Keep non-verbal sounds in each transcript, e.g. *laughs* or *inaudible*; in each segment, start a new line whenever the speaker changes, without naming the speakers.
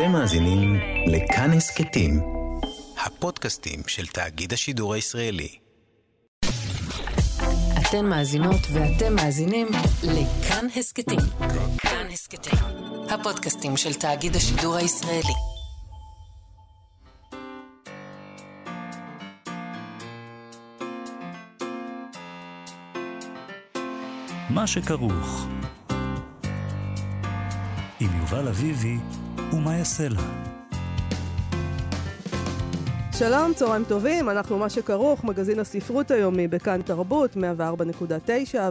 אתם מאזינים לכאן הסכתים, הפודקאסטים של תאגיד השידור הישראלי.
אתן מאזינות ואתם מאזינים לכאן הסכתים. כאן הסכתים, הפודקאסטים של תאגיד השידור הישראלי.
מה שכרוך עם יובל אביבי ומה יעשה לה.
שלום, צהריים טובים, אנחנו מה שכרוך, מגזין הספרות היומי בכאן תרבות, 104.9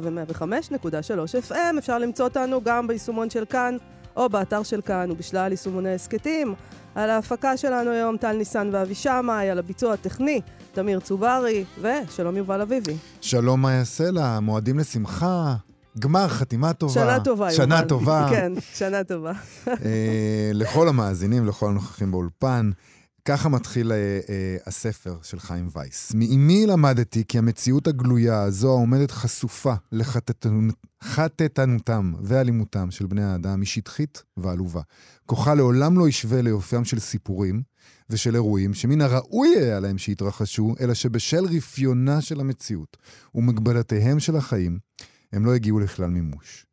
ו-105.3 FM. אפשר למצוא אותנו גם ביישומון של כאן, או באתר של כאן, ובשלל יישומוני הסכתים. על ההפקה שלנו היום טל ניסן ואבי שמאי, על הביצוע הטכני, תמיר צוברי, ושלום יובל אביבי.
שלום מה יעשה לה, מועדים לשמחה, גמר, חתימה טובה.
שנה טובה,
שנה
יובל.
טובה. *laughs*
כן, שנה טובה.
אה, לכל המאזינים, לכל הנוכחים באולפן. ככה מתחיל אה, אה, הספר של חיים וייס. מאימי למדתי כי המציאות הגלויה הזו העומדת חשופה לחטטנותם ואלימותם של בני האדם היא שטחית ועלובה. כוחה לעולם לא ישווה ליופיים של סיפורים ושל אירועים שמן הראוי היה להם שיתרחשו, אלא שבשל רפיונה של המציאות ומגבלותיהם של החיים, הם לא הגיעו לכלל מימוש.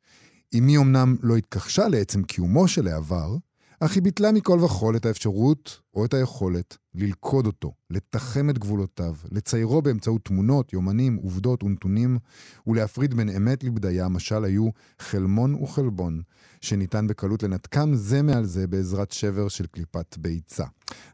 אמי אמנם לא התכחשה לעצם קיומו של העבר, אך היא ביטלה מכל וכול את האפשרות או את היכולת ללכוד אותו, לתחם את גבולותיו, לציירו באמצעות תמונות, יומנים, עובדות ונתונים, ולהפריד בין אמת לבדיה, משל היו חלמון וחלבון, שניתן בקלות לנתקם זה מעל זה בעזרת שבר של קליפת ביצה.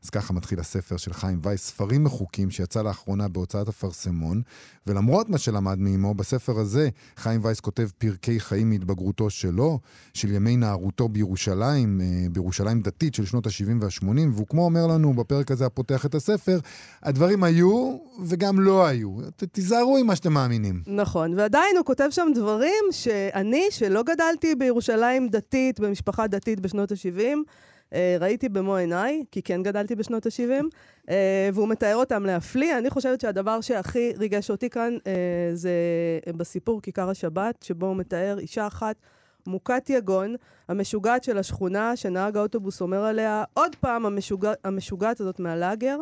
אז ככה מתחיל הספר של חיים וייס, ספרים מחוקים שיצא לאחרונה בהוצאת אפרסמון, ולמרות מה שלמד מאמו, בספר הזה חיים וייס כותב פרקי חיים מהתבגרותו שלו, של ימי נערותו בירושלים, אה, בירושלים דתית של שנות ה-70 וה-80, והוא כמו אומר לנו בפרק הזה הפותח את הספר, הדברים היו וגם לא היו. ת- תיזהרו עם מה שאתם מאמינים.
נכון, ועדיין הוא כותב שם דברים שאני, שלא גדלתי בירושלים דתית, במשפחה דתית בשנות ה-70, ראיתי במו עיניי, כי כן גדלתי בשנות ה-70, והוא מתאר אותם להפליא. אני חושבת שהדבר שהכי ריגש אותי כאן אה, זה בסיפור כיכר השבת, שבו הוא מתאר אישה אחת מוכת יגון, המשוגעת של השכונה, שנהג האוטובוס אומר עליה, עוד פעם המשוגע, המשוגעת הזאת מהלאגר.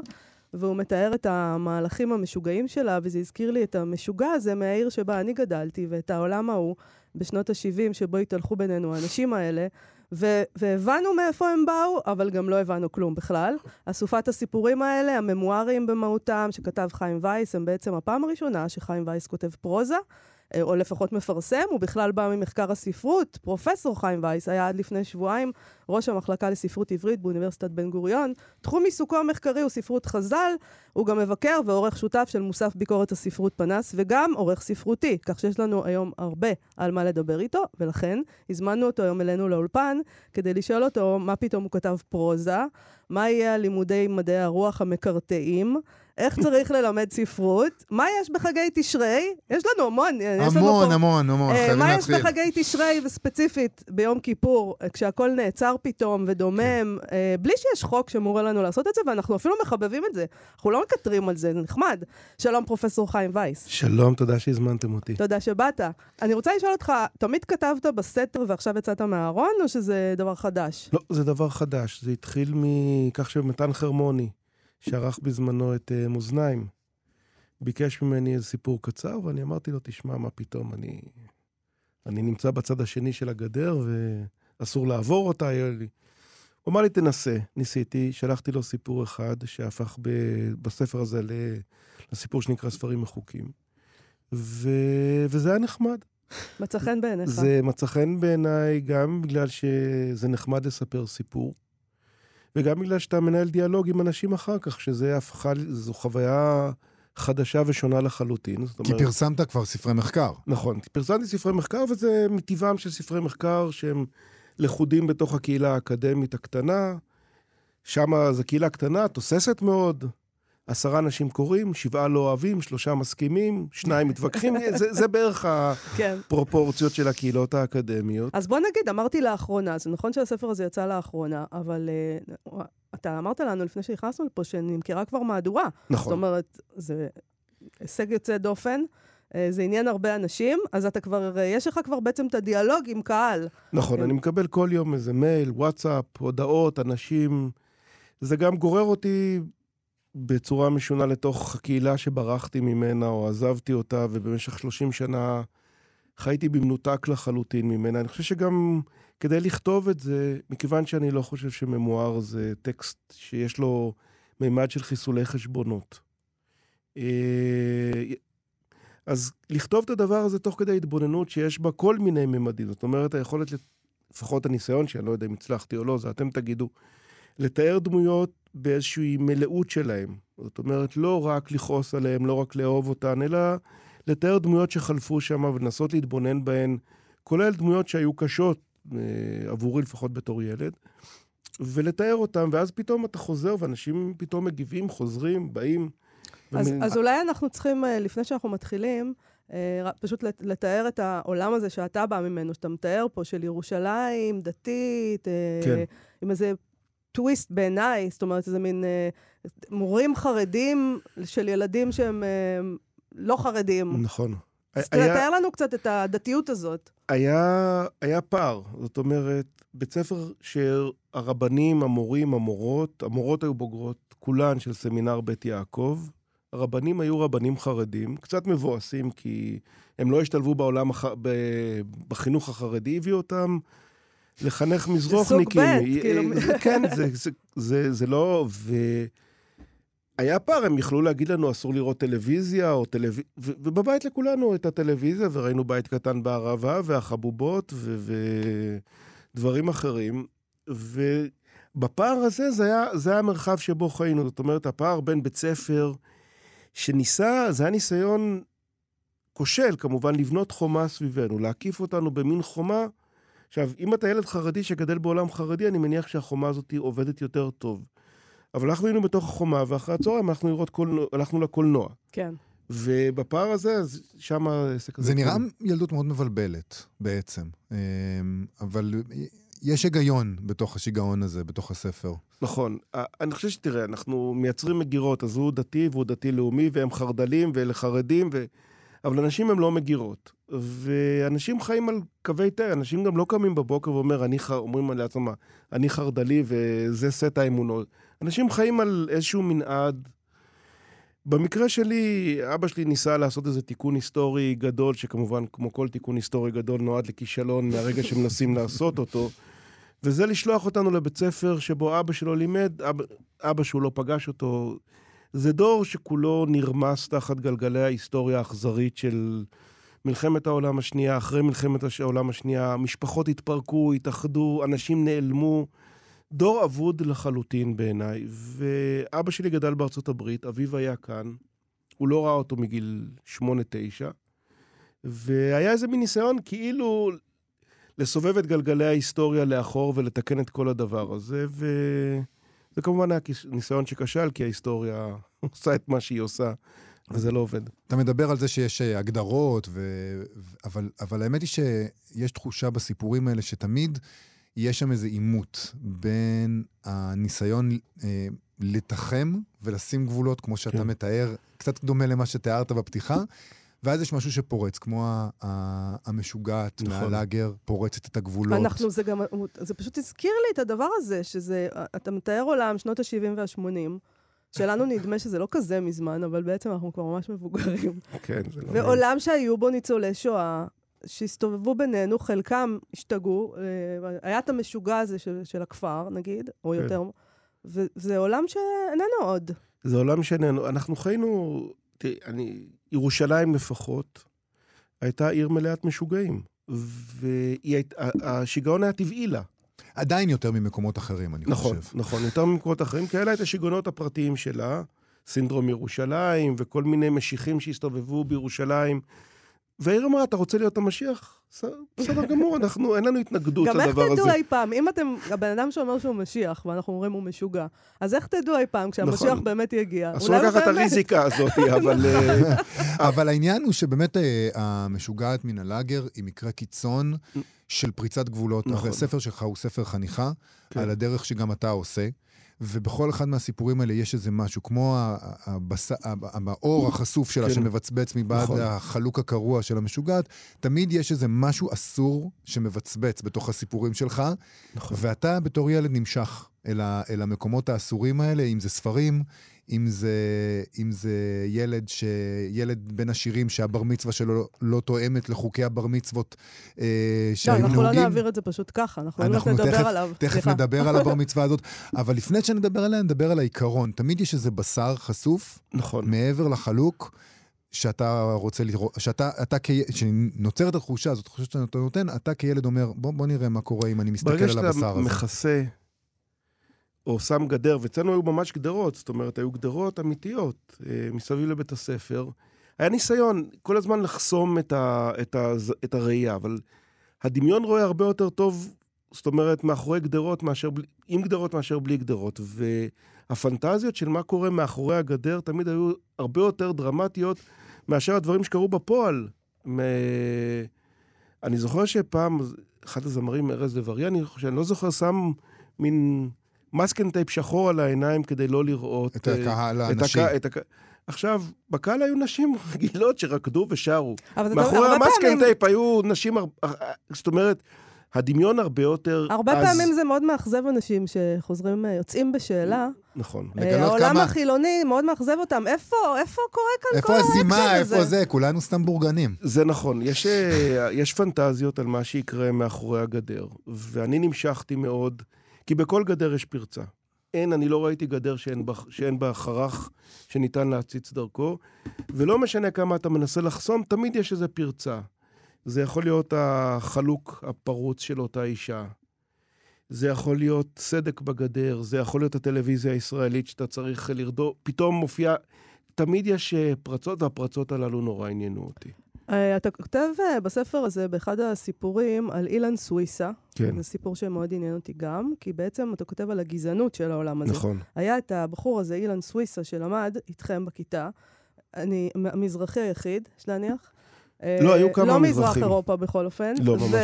והוא מתאר את המהלכים המשוגעים שלה, וזה הזכיר לי את המשוגע הזה מהעיר שבה אני גדלתי, ואת העולם ההוא בשנות ה-70, שבו התהלכו בינינו האנשים האלה, ו- והבנו מאיפה הם באו, אבל גם לא הבנו כלום בכלל. אסופת הסיפורים האלה, הממוארים במהותם, שכתב חיים וייס, הם בעצם הפעם הראשונה שחיים וייס כותב פרוזה. אה, או לפחות מפרסם, הוא בכלל בא ממחקר הספרות. פרופסור חיים וייס היה עד לפני שבועיים ראש המחלקה לספרות עברית באוניברסיטת בן גוריון. תחום עיסוקו המחקרי הוא ספרות חז"ל, הוא גם מבקר ועורך שותף של מוסף ביקורת הספרות פנס, וגם עורך ספרותי, כך שיש לנו היום הרבה על מה לדבר איתו, ולכן הזמנו אותו היום אלינו לאולפן, כדי לשאול אותו מה פתאום הוא כתב פרוזה, מה יהיה הלימודי מדעי הרוח המקרטעים, איך צריך ללמד ספרות, מה יש בחגי תשרי, יש לנו המון, יש לנו
המון,
פה...
המון, המון,
אה,
חייבים
מה יש
להתחיל.
בחגי תשרי, וספציפית ביום כיפור, כשהכול נעצר פתאום ודומם,
כן.
אה, בלי שיש חוק שמורה לנו לעשות את זה, ואנחנו אפילו מחבבים את זה. אנחנו לא מקטרים על זה, זה נחמד. שלום, פרופסור חיים וייס.
שלום, תודה שהזמנתם אותי.
תודה שבאת. אני רוצה לשאול אותך, תמיד כתבת בסתר ועכשיו יצאת מהארון, או שזה דבר חדש?
לא, זה דבר חדש. זה התחיל מכך שמתן חרמוני, שערך בזמנו את uh, מאזניים, ביקש ממני איזה סיפור קצר, ואני אמרתי לו, תשמע, מה פתאום, אני, אני נמצא בצד השני של הגדר ואסור לעבור אותה, היה לי. הוא אמר לי, תנסה. ניסיתי, שלחתי לו סיפור אחד שהפך ב, בספר הזה ל, לסיפור שנקרא ספרים מחוקים. ו, וזה היה נחמד.
מצא חן בעיניך.
זה מצא חן בעיניי גם בגלל שזה נחמד לספר סיפור, וגם בגלל שאתה מנהל דיאלוג עם אנשים אחר כך, שזה הפכה, זו חוויה חדשה ושונה לחלוטין. זאת
כי
אומרת,
פרסמת כבר ספרי מחקר.
נכון, פרסמתי ספרי מחקר, וזה מטבעם של ספרי מחקר שהם לכודים בתוך הקהילה האקדמית הקטנה. שם זו קהילה קטנה, תוססת מאוד. עשרה אנשים קוראים, שבעה לא אוהבים, שלושה מסכימים, שניים מתווכחים, *laughs* זה, זה בערך
כן.
הפרופורציות של הקהילות האקדמיות.
אז בוא נגיד, אמרתי לאחרונה, זה נכון שהספר הזה יצא לאחרונה, אבל uh, אתה אמרת לנו לפני שנכנסנו לפה שנמכרה כבר מהדורה. זאת
נכון.
אומרת, זה הישג יוצא דופן. אה, זה עניין הרבה אנשים, אז אתה כבר, אה, יש לך כבר בעצם את הדיאלוג עם קהל.
נכון. אני מקבל כל יום איזה מייל, וואטסאפ, הודעות, אנשים. זה גם גורר אותי בצורה משונה לתוך הקהילה שברחתי ממנה, או עזבתי אותה, ובמשך 30 שנה חייתי במנותק לחלוטין ממנה. אני חושב שגם כדי לכתוב את זה, מכיוון שאני לא חושב שממואר זה טקסט שיש לו מימד של חיסולי חשבונות. אה, אז לכתוב את הדבר הזה תוך כדי התבוננות שיש בה כל מיני ממדים. זאת אומרת, היכולת, לפחות הניסיון, שאני לא יודע אם הצלחתי או לא, זה אתם תגידו, לתאר דמויות באיזושהי מלאות שלהם. זאת אומרת, לא רק לכעוס עליהם, לא רק לאהוב אותן, אלא לתאר דמויות שחלפו שם ולנסות להתבונן בהן, כולל דמויות שהיו קשות, אה, עבורי לפחות בתור ילד, ולתאר אותן, ואז פתאום אתה חוזר ואנשים פתאום מגיבים, חוזרים, באים.
אז,
ומ-
אז אולי אנחנו צריכים, אה, לפני שאנחנו מתחילים, אה, פשוט לת- לתאר את העולם הזה שאתה בא ממנו, שאתה מתאר פה, של ירושלים, דתית,
כן.
עם איזה טוויסט בעיניי, זאת אומרת, איזה מין אה, מורים חרדים של ילדים שהם אה, לא חרדים.
נכון.
אז תאר לנו קצת את הדתיות הזאת.
היה, היה פער, זאת אומרת, בית ספר שהרבנים, המורים, המורות, המורות היו בוגרות כולן של סמינר בית יעקב. הרבנים היו רבנים חרדים, קצת מבואסים כי הם לא השתלבו בעולם, הח... בחינוך החרדי, הביאו אותם לחנך מזרוחניקים.
ב', כאילו.
זה- כן, זה, זה, זה, זה לא... ו... היה פער, הם יכלו להגיד לנו, אסור לראות טלוויזיה, או טלוויזיה, ובבית לכולנו את הטלוויזיה, וראינו בית קטן בערבה, והחבובות, ודברים אחרים. ובפער הזה, זה היה, זה היה המרחב שבו חיינו. זאת אומרת, הפער בין בית ספר שניסה, זה היה ניסיון כושל, כמובן, לבנות חומה סביבנו, להקיף אותנו במין חומה. עכשיו, אם אתה ילד חרדי שגדל בעולם חרדי, אני מניח שהחומה הזאת עובדת יותר טוב. אבל אנחנו היינו בתוך החומה, ואחרי הצהריים הלכנו לראות קולנוע, הלכנו לקולנוע.
כן.
ובפער הזה, אז שם העסק הזה...
זה נראה. ילדות מאוד מבלבלת, בעצם. אמ, אבל יש היגיון בתוך השיגעון הזה, בתוך הספר.
נכון. אני חושב שתראה, אנחנו מייצרים מגירות, אז הוא דתי והוא דתי-לאומי, והם חרד"לים ואלה חרדים, ו... אבל אנשים הם לא מגירות. ואנשים חיים על קווי תא, אנשים גם לא קמים בבוקר ואומר, אני ח... אומרים לעצמם, אני חרד"לי וזה סט האמונות. אנשים חיים על איזשהו מנעד. במקרה שלי, אבא שלי ניסה לעשות איזה תיקון היסטורי גדול, שכמובן, כמו כל תיקון היסטורי גדול, נועד לכישלון מהרגע שמנסים לעשות אותו. וזה לשלוח אותנו לבית ספר שבו אבא שלו לימד, אבא, אבא שהוא לא פגש אותו. זה דור שכולו נרמס תחת גלגלי ההיסטוריה האכזרית של מלחמת העולם השנייה. אחרי מלחמת העולם השנייה, משפחות התפרקו, התאחדו, אנשים נעלמו. דור אבוד לחלוטין בעיניי. ואבא שלי גדל בארצות הברית, אביו היה כאן, הוא לא ראה אותו מגיל שמונה-תשע, והיה איזה מין ניסיון כאילו לסובב את גלגלי ההיסטוריה לאחור ולתקן את כל הדבר הזה, וזה כמובן היה ניסיון שכשל, כי ההיסטוריה *laughs* עושה את מה שהיא עושה, וזה לא עובד.
אתה מדבר על זה שיש אה, הגדרות, ו... ו- אבל, אבל האמת היא שיש תחושה בסיפורים האלה שתמיד יש שם איזה עימות בין הניסיון אה, לתחם ולשים גבולות, כמו שאתה
כן.
מתאר, קצת דומה למה שתיארת בפתיחה, ואז יש משהו שפורץ, כמו ה- ה- המשוגעת
נכון.
מהלאגר, פורצת את הגבולות.
אנחנו, זה גם, זה פשוט הזכיר לי את הדבר הזה, שזה, אתה מתאר עולם, שנות ה-70 וה-80, שלנו נדמה שזה לא כזה מזמן, אבל בעצם אנחנו כבר ממש מבוגרים.
כן, זה לא...
ועולם שהיו בו ניצולי שואה, שהסתובבו בינינו, חלקם השתגעו, אה, היה את המשוגע הזה של, של הכפר, נגיד, או
כן.
יותר, וזה עולם שאיננו עוד.
זה עולם שאיננו. אנחנו חיינו, תראי, אני, ירושלים לפחות, הייתה עיר מלאת משוגעים. והשיגעון היה טבעי לה.
עדיין יותר ממקומות אחרים, אני
נכון,
חושב.
נכון, יותר ממקומות אחרים, כי היה לה את השיגעונות הפרטיים שלה, סינדרום ירושלים, וכל מיני משיחים שהסתובבו בירושלים. והעיר אמרה, אתה רוצה להיות המשיח? בסדר גמור, אנחנו, אין לנו התנגדות
גם איך
לדבר
תדעו
הזה.
אי פעם, אם אתם, הבן אדם שאומר שהוא משיח, ואנחנו אומרים הוא משוגע, אז איך תדעו אי פעם כשהמשיח
נכון.
באמת יגיע?
אסור לקחת את הריזיקה הזאת, *laughs* אבל... אה, *laughs*
אבל העניין הוא שבאמת אה, המשוגעת מן הלאגר היא מקרה קיצון של פריצת גבולות.
נכון.
הרי הספר שלך הוא ספר חניכה,
כן.
על הדרך שגם אתה עושה. ובכל אחד מהסיפורים האלה יש איזה משהו, כמו הבס- המאור החשוף שלה
כן.
שמבצבץ מבעד
נכון.
החלוק הקרוע של המשוגעת, תמיד יש איזה משהו אסור שמבצבץ בתוך הסיפורים שלך,
נכון.
ואתה בתור ילד נמשך אל, ה, אל המקומות האסורים האלה, אם זה ספרים, אם זה, אם זה ילד, ש, ילד בין השירים שהבר מצווה שלו לא תואמת לחוקי הבר מצוות אה,
לא,
שהיו
אנחנו לא
נהוגים.
נעביר את זה פשוט ככה, אנחנו לא
אנחנו
נדבר
תכף-
עליו.
תכף. נדבר על הבר *laughs* מצווה הזאת, אבל לפני שנדבר עליה, נדבר על העיקרון. תמיד יש איזה בשר חשוף,
נכון.
מעבר לחלוק, שאתה רוצה לראות, שאתה, אתה כ... שנוצרת התחושה הזאת, התחושה שאתה נותן, אתה כילד אומר, בוא, בוא נראה מה קורה אם אני מסתכל
ברגע
על
שאתה
הבשר הזה.
מכסה או שם גדר, ואצלנו היו ממש גדרות, זאת אומרת, היו גדרות אמיתיות אה, מסביב לבית הספר. היה ניסיון כל הזמן לחסום את, ה, את, ה, את הראייה, אבל הדמיון רואה הרבה יותר טוב, זאת אומרת, מאחורי גדרות מאשר, בלי- עם גדרות מאשר בלי גדרות. והפנטזיות של מה קורה מאחורי הגדר תמיד היו הרבה יותר דרמטיות מאשר הדברים שקרו בפועל. מ... אני זוכר שפעם, אחד הזמרים, ארז לב-ארי, אני חושב, אני לא זוכר, שם מין מסקן טייפ שחור על העיניים כדי לא לראות...
את
אה,
הקהל
את
הנשי.
את הקה- עכשיו, בקהל היו נשים *laughs* רגילות שרקדו ושרו.
אבל אתה-
מאחורי
הרבה
המסקן
פעמים-
טייפ היו נשים, הר- זאת אומרת, הדמיון הרבה יותר...
הרבה
אז-
פעמים זה מאוד מאכזב אנשים שחוזרים, אה, יוצאים בשאלה.
נכון.
אה, העולם
כמה-
החילוני מאוד מאכזב אותם. איפה, איפה קורה כאן כל
איפה הזימה,
האקשן הזה?
איפה זה? כולנו סתם בורגנים.
זה נכון, יש, אה, יש פנטזיות על מה שיקרה מאחורי הגדר, ואני נמשכתי מאוד, כי בכל גדר יש פרצה. אין, אני לא ראיתי גדר שאין בה, שאין בה חרך שניתן להציץ דרכו, ולא משנה כמה אתה מנסה לחסום, תמיד יש איזו פרצה. זה יכול להיות החלוק הפרוץ של אותה אישה. זה יכול להיות סדק בגדר, זה יכול להיות הטלוויזיה הישראלית שאתה צריך לרדור, פתאום מופיע... תמיד יש אה, פרצות, והפרצות הללו נורא עניינו אותי.
אה, אתה כותב אה, בספר הזה, באחד הסיפורים, על אילן סוויסה.
כן.
זה סיפור שמאוד עניין אותי גם, כי בעצם אתה כותב על הגזענות של העולם הזה.
נכון.
היה את הבחור הזה, אילן סוויסה, שלמד איתכם בכיתה. אני המזרחי היחיד, יש להניח.
לא,
אה,
היו כמה
לא מזרח
מזרחים.
אירופה בכל אופן.
לא, ממש לא.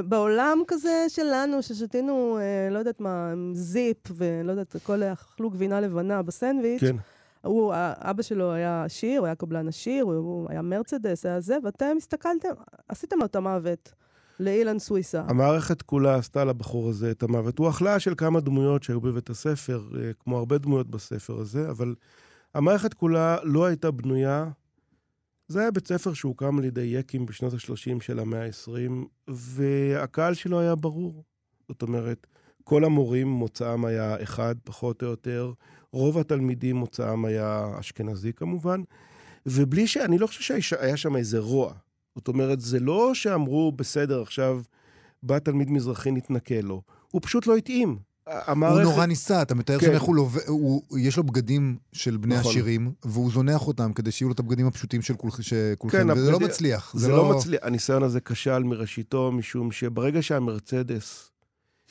ובעולם כזה שלנו, ששתינו, אה, לא יודעת מה, זיפ, ולא יודעת, הכל אכלו גבינה לבנה בסנדוויץ',
כן.
הוא, אבא שלו היה עשיר, הוא היה קבלן עשיר, הוא, היה מרצדס, היה זה, ואתם הסתכלתם, עשיתם לו את המוות לאילן סוויסה.
המערכת כולה עשתה לבחור הזה את המוות. הוא החלאה של כמה דמויות שהיו בבית הספר, אה, כמו הרבה דמויות בספר הזה, אבל המערכת כולה לא הייתה בנויה. זה היה בית ספר שהוקם על ידי יקים בשנות ה-30 של המאה ה-20, והקהל שלו היה ברור. זאת אומרת, כל המורים מוצאם היה אחד, פחות או יותר, רוב התלמידים מוצאם היה אשכנזי כמובן, ובלי ש... אני לא חושב שהיה שם איזה רוע. זאת אומרת, זה לא שאמרו, בסדר, עכשיו בא תלמיד מזרחי, נתנכל לו. הוא פשוט לא התאים. המערכת...
הוא נורא ניסה, אתה מתאר
כן.
שם איך הוא לובש, הוא- יש לו בגדים של בני
נכון.
השירים, והוא זונח אותם כדי שיהיו לו את הבגדים הפשוטים של כול- של כולכם,
כן,
וזה לא
הבגדים-
מצליח.
זה לא מצליח. הניסיון הזה כשל מראשיתו, משום שברגע שהמרצדס,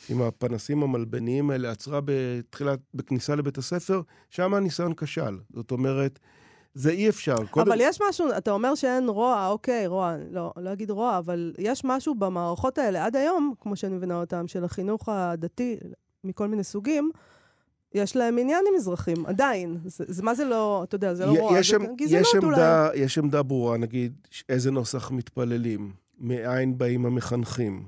עם הפנסים המלבניים האלה, עצרה בתחילת, בכניסה לבית הספר, שם הניסיון כשל. זאת אומרת, זה אי אפשר.
אבל יש משהו, אתה אומר שאין רוע, אוקיי, רוע, לא, לא אגיד רוע, אבל יש משהו במערכות האלה, עד היום, כמו שאני מבינה אותם, של החינוך הדתי, מכל מיני סוגים, יש להם עניין עם מזרחים, עדיין. זה, זה מה זה לא, אתה יודע, זה לא רוע,
יש,
זה גזענות
יש,
אולי.
עמדה, יש עמדה ברורה, נגיד, איזה נוסח מתפללים, מאין באים המחנכים.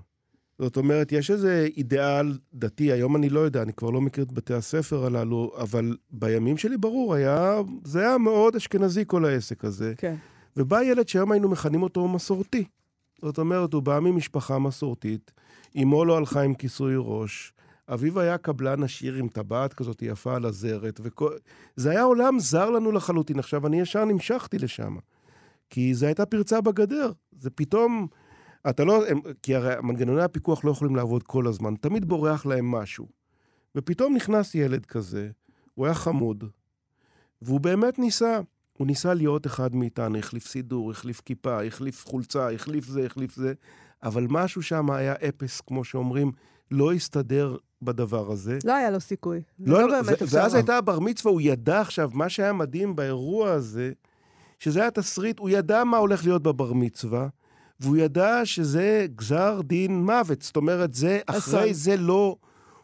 זאת אומרת, יש איזה אידיאל דתי, היום אני לא יודע, אני כבר לא מכיר את בתי הספר הללו, אבל בימים שלי ברור, היה, זה היה מאוד אשכנזי כל העסק הזה.
כן.
ובא ילד שהיום היינו מכנים אותו מסורתי. זאת אומרת, הוא בא ממשפחה מסורתית, אמו לא הלכה עם כיסוי ראש, אביו היה קבלן עשיר עם טבעת כזאת יפה על הזרת, וכל... זה היה עולם זר לנו לחלוטין. עכשיו, אני ישר נמשכתי לשם, כי זו הייתה פרצה בגדר. זה פתאום... אתה לא... הם, כי הרי מנגנוני הפיקוח לא יכולים לעבוד כל הזמן, תמיד בורח להם משהו. ופתאום נכנס ילד כזה, הוא היה חמוד, והוא באמת ניסה. הוא ניסה להיות אחד מאיתנו, החליף סידור, החליף כיפה, החליף חולצה, החליף זה, החליף זה. אבל משהו שם היה אפס, כמו שאומרים, לא הסתדר בדבר הזה.
לא היה לו סיכוי.
לא,
לא
לא,
באמת אפשר.
ואז הייתה הבר מצווה, הוא ידע עכשיו, מה שהיה מדהים באירוע הזה, שזה היה תסריט, הוא ידע מה הולך להיות בבר מצווה, והוא ידע שזה גזר דין מוות. זאת אומרת, זה, אחרי. זה לא...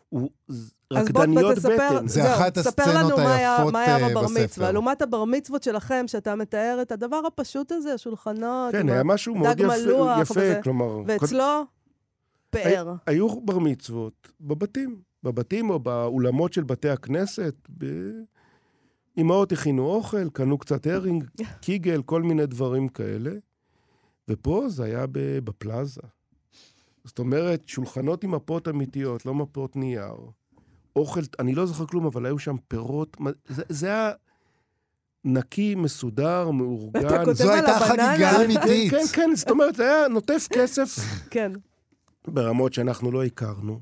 הוא
אז בוא
רקדניות
תספר,
בטן.
זה
זהו,
אחת
תספר
הסצנות
לנו מה היה-
היפות,
מה היה
אה,
בבר
בספר.
מצווה. לעומת הבר מצוות שלכם, שאתה מתאר את הדבר הפשוט הזה, השולחנות,
כן, היה משהו מאוד יפה, יפה. כלומר...
ואצלו, פאר.
היו בר מצוות בבתים, בבתים או באולמות של בתי הכנסת. ב... אמהות הכינו אוכל, קנו קצת הרינג, *laughs* קיגל, כל מיני דברים כאלה. ופה זה היה בפלאזה. זאת אומרת, שולחנות עם מפות אמיתיות, לא מפות נייר. אוכל, אני לא זוכר כלום, אבל היו שם פירות. זה, זה היה נקי, מסודר, מאורגן.
אתה כותב
זו
על
הייתה
הבננה?
חגיגה
כן,
אמיתית.
כן, כן, זאת אומרת, זה היה נוטף כסף
כן.
ברמות שאנחנו לא הכרנו.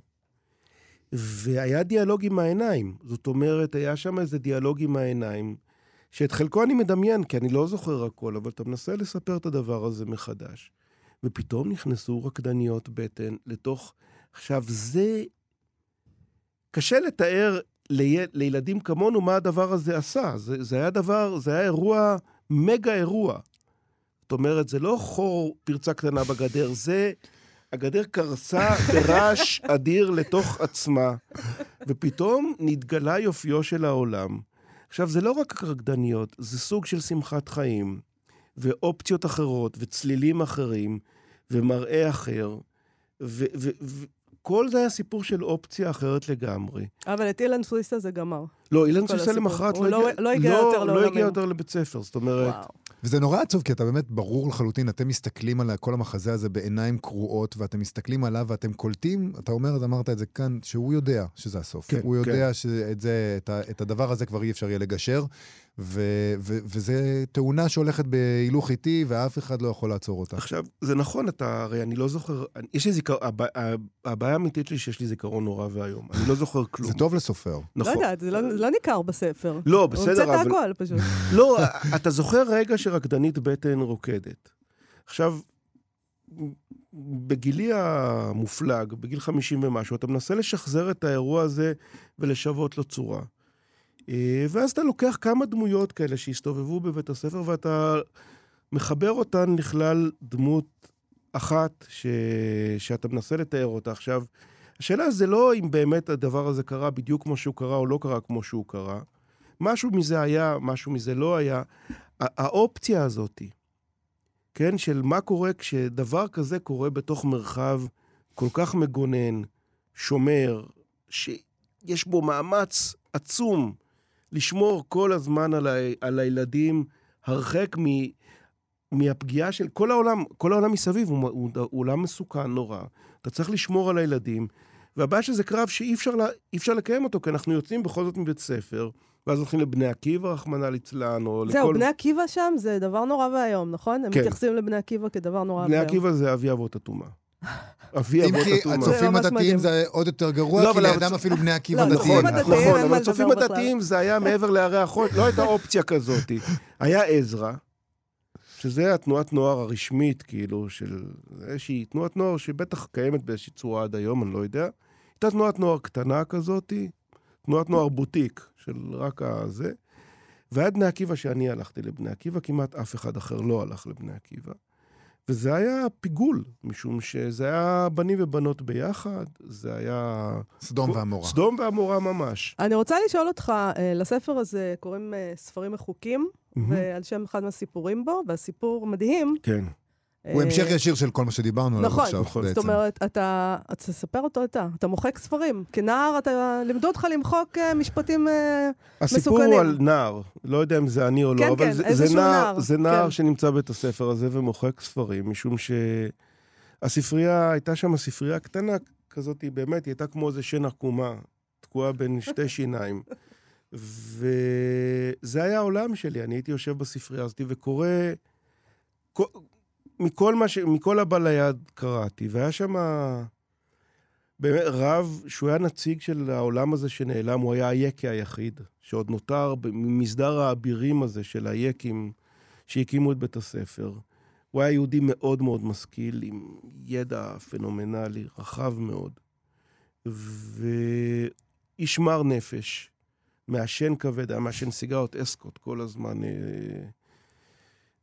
והיה דיאלוג עם העיניים. זאת אומרת, היה שם איזה דיאלוג עם העיניים, שאת חלקו אני מדמיין, כי אני לא זוכר הכל, אבל אתה מנסה לספר את הדבר הזה מחדש. ופתאום נכנסו רקדניות בטן לתוך... עכשיו, זה... קשה לתאר לי... לילדים כמונו מה הדבר הזה עשה. זה, זה היה דבר, זה היה אירוע, מגה אירוע. זאת אומרת, זה לא חור פרצה קטנה בגדר, זה... הגדר קרסה ברעש אדיר לתוך עצמה, ופתאום נתגלה יופיו של העולם. עכשיו, זה לא רק רקדניות, זה סוג של שמחת חיים, ואופציות אחרות, וצלילים אחרים, ומראה אחר, וכל זה היה סיפור של אופציה אחרת לגמרי.
אבל את אילן סוויסה זה גמר.
לא, אילן
הסיפור.
למחרת
הוא
לא
לא-
הגיע...
לא הגיע יותר
לא
לעולמים.
הגיע יותר לבית ספר, זאת אומרת...
וואו.
וזה נורא עצוב, כי אתה באמת ברור לחלוטין, אתם מסתכלים על כל המחזה הזה בעיניים קרועות, ואתם מסתכלים עליו ואתם קולטים, אתה אומר, אז אמרת את זה כאן, שהוא יודע שזה הסוף.
כן,
הוא
כן.
יודע שאת זה, את, ה, את הדבר הזה כבר אי אפשר יהיה לגשר, ו, ו, וזה תאונה שהולכת בהילוך איטי, ואף אחד לא יכול לעצור אותה.
עכשיו, זה נכון, אתה, הרי אני לא זוכר, אני- יש לי זיכרון, הבעיה האמיתית שלי שיש לי זיכרון נורא ואיום. אני לא זוכר *laughs* כלום.
זה טוב לסופר.
לא
נכון.
יודעת, זה לא- לא ניכר בספר.
לא,
הוא
בסדר,
המצאת
אבל...
הכל פשוט. *laughs*
לא, אתה זוכר רגע שרקדנית בטן רוקדת. עכשיו, בגילי המופלג, בגיל 50 ומשהו, אתה מנסה לשחזר את האירוע הזה ולשוות לו צורה. אה, ואז אתה לוקח כמה דמויות כאלה שהסתובבו בבית הספר, ואתה מחבר אותן לכלל דמות אחת ש... שאתה מנסה לתאר אותה. עכשיו, השאלה זה לא אם באמת הדבר הזה קרה בדיוק כמו שהוא קרה או לא קרה כמו שהוא קרה. משהו מזה היה, משהו מזה לא היה. האופציה הזאת, כן, של מה קורה כשדבר כזה קורה בתוך מרחב כל כך מגונן, שומר, שיש בו מאמץ עצום לשמור כל הזמן על, ה, על הילדים הרחק מ, מהפגיעה של כל העולם, כל העולם מסביב הוא, הוא, הוא עולם מסוכן נורא. אתה צריך לשמור על הילדים, והבעיה שזה קרב שאי אפשר, לה, אפשר לקיים אותו, כי אנחנו יוצאים בכל זאת מבית ספר, ואז הולכים לבני עקיבא, רחמנא ליצלן, או
זהו,
לכל...
בני עקיבא שם זה דבר נורא ואיום, נכון? הם
כן.
מתייחסים לבני עקיבא כדבר נורא
בני
ואיום.
עקיבא זה אבי אבות הטומאה. אבי אבות הטומאה.
זה
הצופים הדתיים. זה עוד יותר גרוע,
לא,
כי לידם
הצ-
אפילו בני עקיבא
לא,
דתיים.
הצופים
נכון, אבל הצופים
לדבר בכלל.
הדתיים זה היה מעבר להרי החול, לא הייתה אופציה כזאת. *laughs* היה עזרא, שזה התנועת נוער הרשמית, כאילו, של איזושהי תנועת נוער שבטח קיימת באיזושהי צורה עד היום, אני לא יודע. הייתה תנועת נוער קטנה כזאת, תנועת נוער בוטיק של רק הזה. ועד בני עקיבא שאני הלכתי לבני עקיבא, כמעט אף אחד אחר לא הלך לבני עקיבא. וזה היה פיגול, משום שזה היה בנים ובנות ביחד, זה היה...
סדום ועמורה.
סדום ועמורה ממש.
אני רוצה לשאול אותך, אה, לספר הזה קוראים אה, ספרים מחוקים,
מהמם.
ועל שם אחד מהסיפורים בו, והסיפור מדהים.
כן.
הוא
אה,
המשך ישיר של כל מה שדיברנו עליו
נכון,
עכשיו,
נכון.
בעצם.
זאת אומרת, אתה, אז תספר אותו אתה, אתה מוחק ספרים. כנער, אתה, לימדו אותך למחוק אה, משפטים... אה,
הסיפור
מסוכנים.
הוא על נער, לא יודע אם זה אני או לא,
כן,
אבל
כן,
זה, נער, זה נער
כן.
שנמצא בית הספר הזה ומוחק ספרים, משום שהספרייה, הייתה שם ספרייה קטנה כזאת, היא באמת, היא הייתה כמו איזה שן עקומה, תקועה בין *laughs* שתי שיניים. וזה היה העולם שלי, אני הייתי יושב בספרייה הזאת וקורא... כל- מכל, מה ש... מכל הבא ליד קראתי, והיה שם באמת רב שהוא היה נציג של העולם הזה שנעלם, הוא היה היקי היחיד, שעוד נותר במסדר האבירים הזה של היקים שהקימו את בית הספר. הוא היה יהודי מאוד מאוד משכיל, עם ידע פנומנלי, רחב מאוד. ואיש מר נפש, מעשן כבד, היה מעשן סיגרות אסקוט כל הזמן. אה,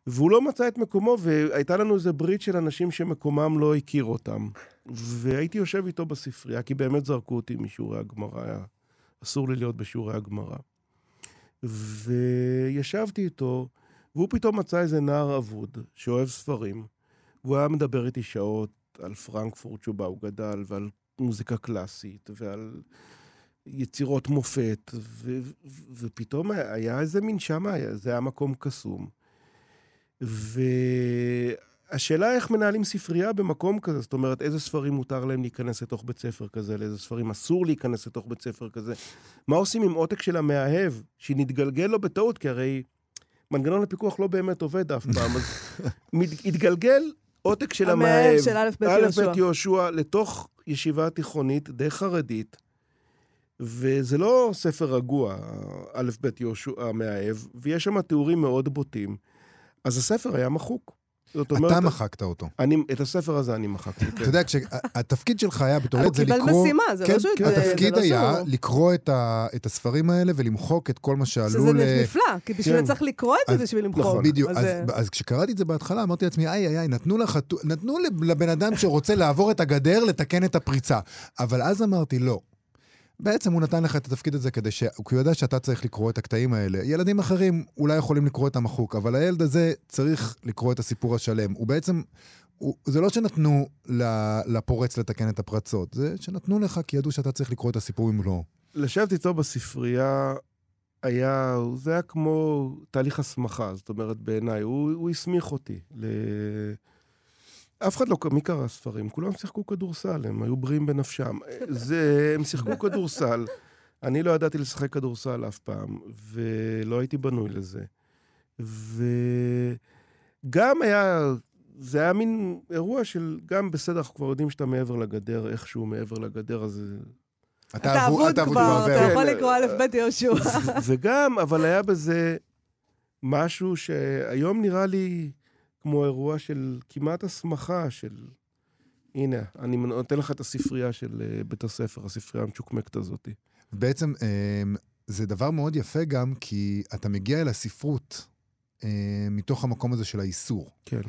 והוא לא מצא את מקומו, והייתה לנו איזה ברית של אנשים שמקומם לא הכיר אותם. והייתי יושב איתו בספרייה, כי באמת זרקו אותי משיעורי הגמרא, היה אסור לי להיות בשיעורי הגמרא. וישבתי איתו, והוא פתאום מצא איזה נער אבוד, שאוהב ספרים, והוא היה מדבר איתי שעות על פרנקפורט שבה הוא גדל, ועל מוזיקה קלאסית, ועל יצירות מופת, ו- ו- ופתאום היה איזה מין שמה, זה היה מקום קסום. והשאלה איך מנהלים ספרייה במקום כזה, זאת אומרת, איזה ספרים מותר להם להיכנס לתוך בית ספר כזה, לאיזה ספרים אסור להיכנס לתוך בית ספר כזה. מה עושים עם עותק של המאהב, שנתגלגל לו בטעות, כי הרי מנגנון הפיקוח לא באמת עובד אף פעם, אז *laughs* התגלגל עותק של המאהב,
של. א' ב' יהושע,
לתוך ישיבה תיכונית די חרדית, וזה לא ספר רגוע, א' ב' יהושע המאהב, ויש שם תיאורים מאוד בוטים. אז הספר היה מחוק. זאת אומרת,
אתה מחקת אותו.
אני, את הספר הזה אני מחקתי. כן.
אתה יודע, כשהתפקיד שלך היה בתור
הוא
ילד זה
קיבל
לקרוא...
משימה, זה
כן,
לא שהוא...
כן,
זה-
התפקיד
זה לא
היה לקרוא את ה- את הספרים האלה ולמחוק את כל מה שעלו
שזה
ל...
נפלא, כי בשביל
כן.
זה צריך לקרוא את זה בשביל למחוק.
נכון,
בדיוק.
אז,
אז, אז כשקראתי את זה בהתחלה, אמרתי לעצמי, איי, איי, איי, נתנו, לחתו, נתנו לבן אדם שרוצה לעבור את הגדר לתקן את הפריצה. אבל אז אמרתי, לא. בעצם הוא נתן לך את התפקיד הזה כדי ש... כי הוא יודע שאתה צריך לקרוא את הקטעים האלה. ילדים אחרים אולי יכולים לקרוא את המחוק, אבל הילד הזה צריך לקרוא את הסיפור השלם. הוא בעצם... הוא, זה לא שנתנו לפורץ לתקן את הפרצות, זה שנתנו לך כי ידעו שאתה צריך לקרוא את הסיפור במלואו.
לשבת איתו בספרייה היה, זה היה כמו תהליך הסמכה, זאת אומרת, בעיניי. הוא, הוא הסמיך אותי. ל... אף אחד לא, מי קרא ספרים? כולם שיחקו כדורסל, הם היו בריאים בנפשם. זה, הם שיחקו כדורסל. אני לא ידעתי לשחק כדורסל אף פעם, ולא הייתי בנוי לזה. וגם היה, זה היה מין אירוע של, גם בסדר, אנחנו כבר יודעים שאתה מעבר לגדר, איכשהו מעבר לגדר, אז
אתה אבוד כבר, אתה
כן.
יכול לקרוא א' ב' יהושע.
וגם, אבל היה בזה משהו שהיום נראה לי כמו אירוע של כמעט הסמכה של... הנה, אני נותן לך את הספרייה של אה, בית הספר, הספרייה המשוקמקת הזאת.
בעצם אמ, זה דבר מאוד יפה גם, כי אתה מגיע אל הספרות אמ, מתוך המקום הזה של האיסור.
כן.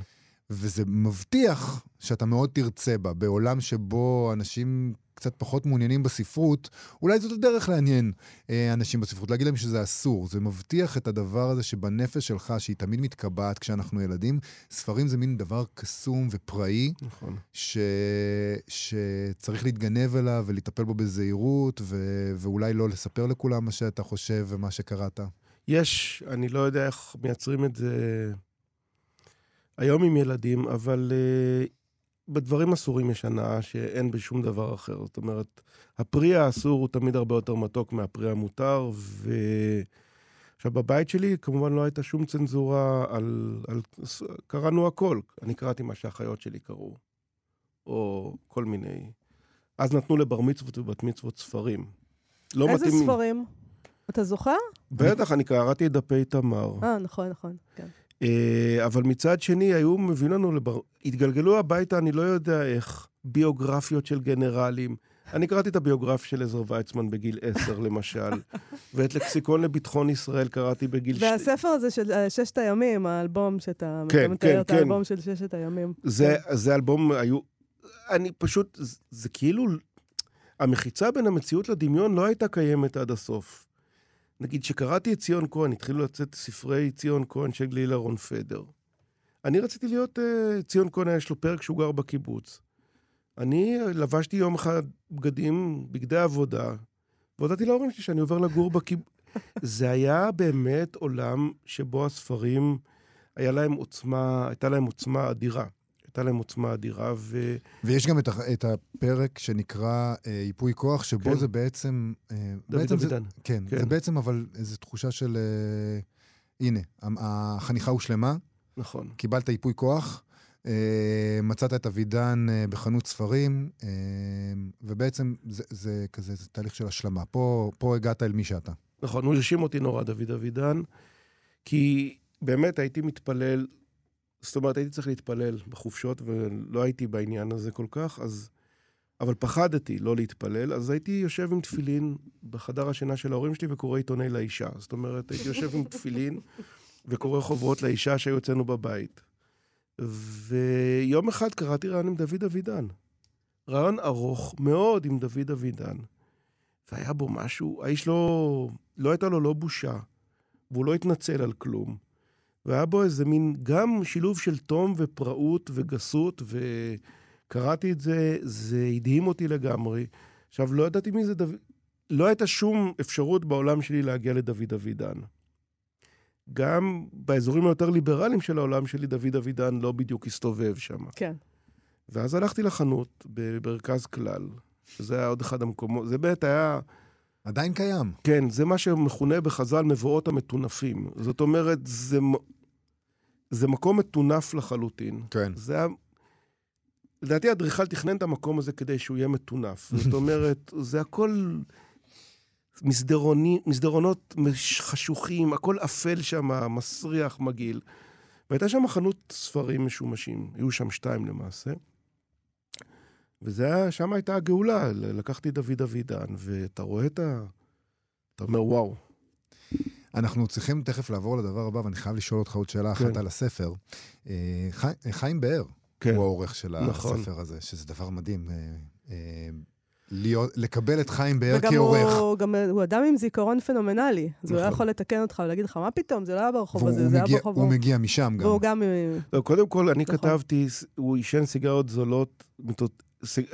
וזה מבטיח שאתה מאוד תרצה בה. בעולם שבו אנשים קצת פחות מעוניינים בספרות, אולי זאת הדרך לעניין אה, אנשים בספרות, להגיד להם שזה אסור. זה מבטיח את הדבר הזה שבנפש שלך, שהיא תמיד מתקבעת כשאנחנו ילדים, ספרים זה מין דבר קסום ופראי,
נכון.
ש... שצריך להתגנב אליו ולטפל בו בזהירות, ו... ואולי לא לספר לכולם מה שאתה חושב ומה שקראת.
יש, אני לא יודע איך מייצרים את זה היום עם ילדים, אבל uh, בדברים אסורים יש הנאה שאין בשום דבר אחר. זאת אומרת, הפרי האסור הוא תמיד הרבה יותר מתוק מהפרי המותר, ו... עכשיו, בבית שלי כמובן לא הייתה שום צנזורה על... על... קראנו הכל. אני קראתי מה שהאחיות שלי קראו, או כל מיני... אז נתנו לבר מצוות ובת מצוות ספרים. לא
איזה
מתאימים.
ספרים? אתה זוכר?
בטח, אני קראתי את דפי תמר.
אה, נכון, נכון, כן.
אה, אבל מצד שני, היו מביאים לנו, לבר... התגלגלו הביתה, אני לא יודע איך, ביוגרפיות של גנרלים. אני קראתי את הביוגרפיה של עזר ויצמן בגיל עשר, למשל, *laughs* ואת לקסיקון לביטחון ישראל קראתי בגיל...
והספר הזה של אה, ששת הימים, האלבום שאתה
כן,
מתאר,
כן,
את
כן.
האלבום של ששת הימים.
זה, זה אלבום, היו... אני פשוט, זה, זה כאילו... המחיצה בין המציאות לדמיון לא הייתה קיימת עד הסוף. נגיד, כשקראתי את ציון כהן, התחילו לצאת ספרי ציון כהן של גלילה רון פדר. אני רציתי להיות... Uh, ציון כהן, יש לו פרק שהוא גר בקיבוץ. אני לבשתי יום אחד בגדים, בגדי עבודה, והודעתי להורים שלי שאני עובר לגור בקיבוץ. *laughs* זה היה באמת עולם שבו הספרים, היה להם עוצמה, הייתה להם עוצמה אדירה. הייתה להם עוצמה אדירה, ו...
ויש גם את, ה- את הפרק שנקרא אה, ייפוי כוח, שבו
כן.
זה בעצם... אה,
דוד
בעצם זה. כן,
כן.
זה בעצם אבל איזו תחושה של... אה, הנה, החניכה הושלמה,
נכון.
קיבלת ייפוי כוח, אה, מצאת את אבידן אה, בחנות ספרים, אה, ובעצם זה, זה כזה זה תהליך של השלמה. פה, פה הגעת אל מי שאתה.
נכון, הוא הרשים אותי נורא, דוד אבידן, כי באמת הייתי מתפלל, זאת אומרת, הייתי צריך להתפלל בחופשות, ולא הייתי בעניין הזה כל כך, אז... אבל פחדתי לא להתפלל, אז הייתי יושב עם תפילין בחדר השינה של ההורים שלי וקורא עיתוני לאישה. זאת אומרת, הייתי יושב עם תפילין וקורא חוברות לאישה שהיו אצלנו בבית. ויום אחד קראתי רעיון עם דוד אבידן. רעיון ארוך מאוד עם דוד אבידן. והיה בו משהו, האיש לא, לא הייתה לו לא בושה, והוא לא התנצל על כלום. והיה בו איזה מין, גם שילוב של תום ופראות וגסות, וקראתי את זה, זה הדהים אותי לגמרי. עכשיו, לא ידעתי מי זה דוד... לא הייתה שום אפשרות בעולם שלי להגיע לדוד אבידן. גם באזורים היותר ליברליים של העולם שלי, דוד אבידן לא בדיוק הסתובב שם.
כן.
ואז הלכתי לחנות במרכז כלל, שזה היה עוד אחד המקומות, זה באמת היה...
עדיין קיים.
כן, זה מה שמכונה בחז"ל מבואות המטונפים. זאת אומרת, זה, זה מקום מטונף לחלוטין.
כן.
זה היה... לדעתי האדריכל תכנן את המקום הזה כדי שהוא יהיה מטונף. *laughs* זאת אומרת, זה הכל מסדרוני, מסדרונות חשוכים, הכל אפל שם, מסריח, מגעיל. והייתה שם חנות ספרים משומשים, היו שם שתיים למעשה. וזה היה, שם הייתה הגאולה, לקחתי דוד אבידן, ואתה רואה את ה... אתה אומר, וואו.
אנחנו צריכים תכף לעבור לדבר הבא, ואני חייב לשאול אותך עוד שאלה אחת
כן.
על הספר. אה, חי- חיים באר
כן.
הוא העורך של
נכון.
הספר הזה, שזה דבר מדהים. אה, אה, להיות, לקבל את חיים באר
וגם
כעורך.
הוא, גם, הוא אדם עם זיכרון פנומנלי, אז הוא היה
נכון.
יכול לתקן אותך ולהגיד לך, מה פתאום, זה לא היה ברחוב הזה, זה היה
מגיע,
ברחוב...
הוא
ההוא."
מגיע משם גם.
והוא גם... אה,
לא, קודם כל, אני
נכון.
כתבתי, הוא עישן סיגריות זולות,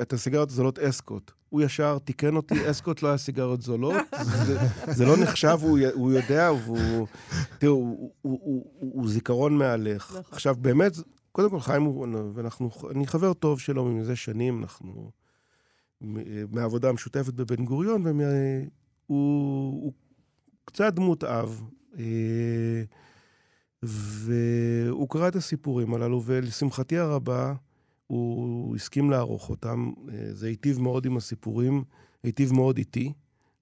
את הסיגריות הזולות אסקוט. הוא ישר תיקן אותי, *laughs* אסקוט לא היה סיגריות זולות, *laughs* זה, זה לא נחשב, הוא, יודע, והוא... תראו, הוא, הוא, הוא, הוא, הוא זיכרון מהלך.
נכון.
עכשיו, באמת, קודם כל, חיים הוא... ואנחנו... אני חבר טוב שלו מזה שנים, אנחנו... מהעבודה המשותפת בבן גוריון, והוא הוא קצת דמות אב. אה, והוא קרא את הסיפורים הללו, ולשמחתי הרבה, הוא הסכים לערוך אותם. אה, זה היטיב מאוד עם הסיפורים, היטיב מאוד איתי.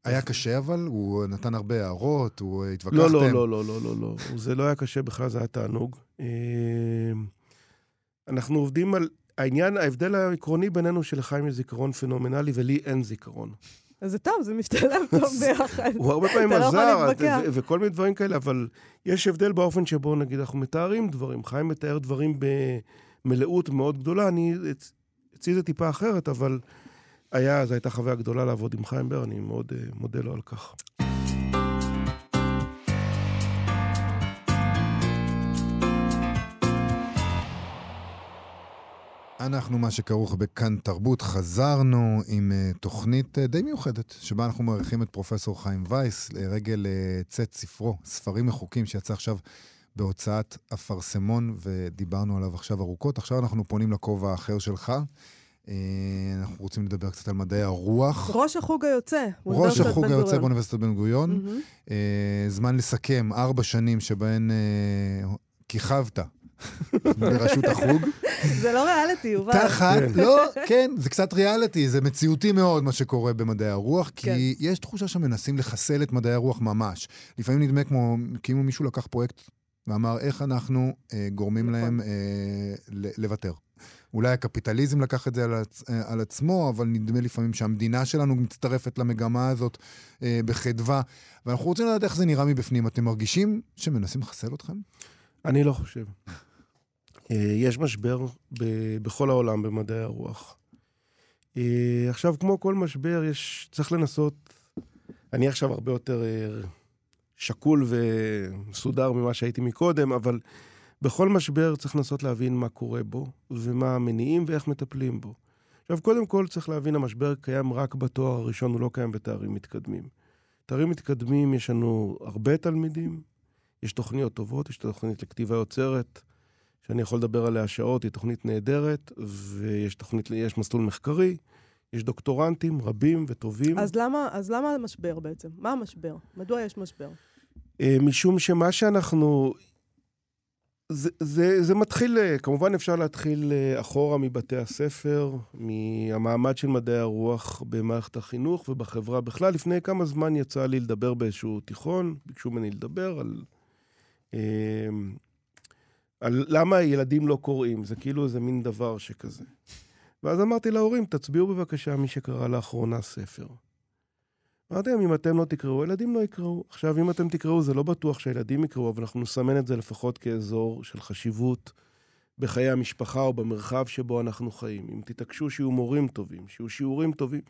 היה קשה אבל? הוא נתן הרבה הערות, הוא אה, התווכחתם?
לא, לא, לא, לא, לא, לא, לא. *laughs* זה לא היה קשה בכלל, זה היה תענוג. אה, אנחנו עובדים על... העניין, ההבדל העקרוני בינינו שלחיים יש זיכרון פנומנלי ולי אין זיכרון.
אז זה טוב, זה משתלם טוב *laughs* ביחד.
הוא הרבה פעמים
לא
עזר, וכל מיני דברים כאלה, אבל יש הבדל באופן שבו, נגיד, אנחנו מתארים דברים. חיים מתאר דברים במלאות מאוד גדולה. אני, אצ- אצלי זה טיפה אחרת, אבל היה, זו הייתה חוויה גדולה לעבוד עם חיים בר, אני מאוד אה, מודה לו על כך.
אנחנו, מה שכרוך בכאן תרבות, חזרנו עם uh, תוכנית uh, די מיוחדת, שבה אנחנו מארחים את פרופסור חיים וייס לרגל uh, צאת ספרו, ספרים מחוקים, שיצא עכשיו בהוצאת אפרסמון, ודיברנו עליו עכשיו ארוכות. עכשיו אנחנו פונים לכובע האחר שלך. Uh, אנחנו רוצים לדבר קצת על מדעי הרוח.
ראש החוג היוצא.
ראש החוג היוצא. באוניברסיטת בן גוריון.
מהמם.
אה, זמן לסכם, ארבע שנים שבהן אה, כיכבת *laughs* בראשות החוג.
זה לא ריאליטי, יובל.
תחת,
כן.
לא, כן, זה קצת ריאליטי, זה מציאותי מאוד מה שקורה במדעי הרוח, כי
כן.
יש תחושה שמנסים לחסל את מדעי הרוח ממש. לפעמים נדמה כמו, כאילו מישהו לקח פרויקט ואמר, איך אנחנו אה, גורמים
נכון.
להם אה, ל- לוותר. אולי הקפיטליזם לקח את זה על, עצ- אה, על עצמו, אבל נדמה לפעמים שהמדינה שלנו מצטרפת למגמה הזאת אה, בחדווה. ואנחנו רוצים לדעת איך זה נראה מבפנים. אתם מרגישים שמנסים לחסל אתכם?
אני לא חושב. אה, יש משבר ב- בכל העולם במדעי הרוח. אה, עכשיו, כמו כל משבר, יש, צריך לנסות... אני עכשיו הרבה יותר אה, שקול ומסודר ממה שהייתי מקודם, אבל בכל משבר צריך לנסות להבין מה קורה בו, ומה המניעים ואיך מטפלים בו. עכשיו, קודם כל צריך להבין, המשבר קיים רק בתואר הראשון, הוא לא קיים בתארים מתקדמים. תארים מתקדמים, יש לנו הרבה תלמידים, יש תוכניות טובות, יש תוכנית לכתיבה יוצרת, שאני יכול לדבר עליה שעות, היא תוכנית נהדרת, ויש תוכנית, מסלול מחקרי, יש דוקטורנטים רבים וטובים.
אז למה, אז למה המשבר בעצם? מה המשבר? מדוע יש משבר?
אה, משום שמה שאנחנו... זה, זה, זה מתחיל, אה, כמובן אפשר להתחיל אה, אחורה מבתי הספר, מהמעמד של מדעי הרוח במערכת החינוך ובחברה בכלל. לפני כמה זמן יצא לי לדבר באיזשהו תיכון, ביקשו ממני לדבר על, על למה הילדים לא קוראים, זה כאילו איזה מין דבר שכזה. ואז אמרתי להורים, תצביעו בבקשה מי שקרא לאחרונה ספר. אמרתי להם, אם אתם לא תקראו, הילדים לא יקראו. עכשיו, אם אתם תקראו, זה לא בטוח שהילדים יקראו, אבל אנחנו נסמן את זה לפחות כאזור של חשיבות בחיי המשפחה או במרחב שבו אנחנו חיים. אם תתעקשו שיהיו מורים טובים, שיהיו שיעורים טובים,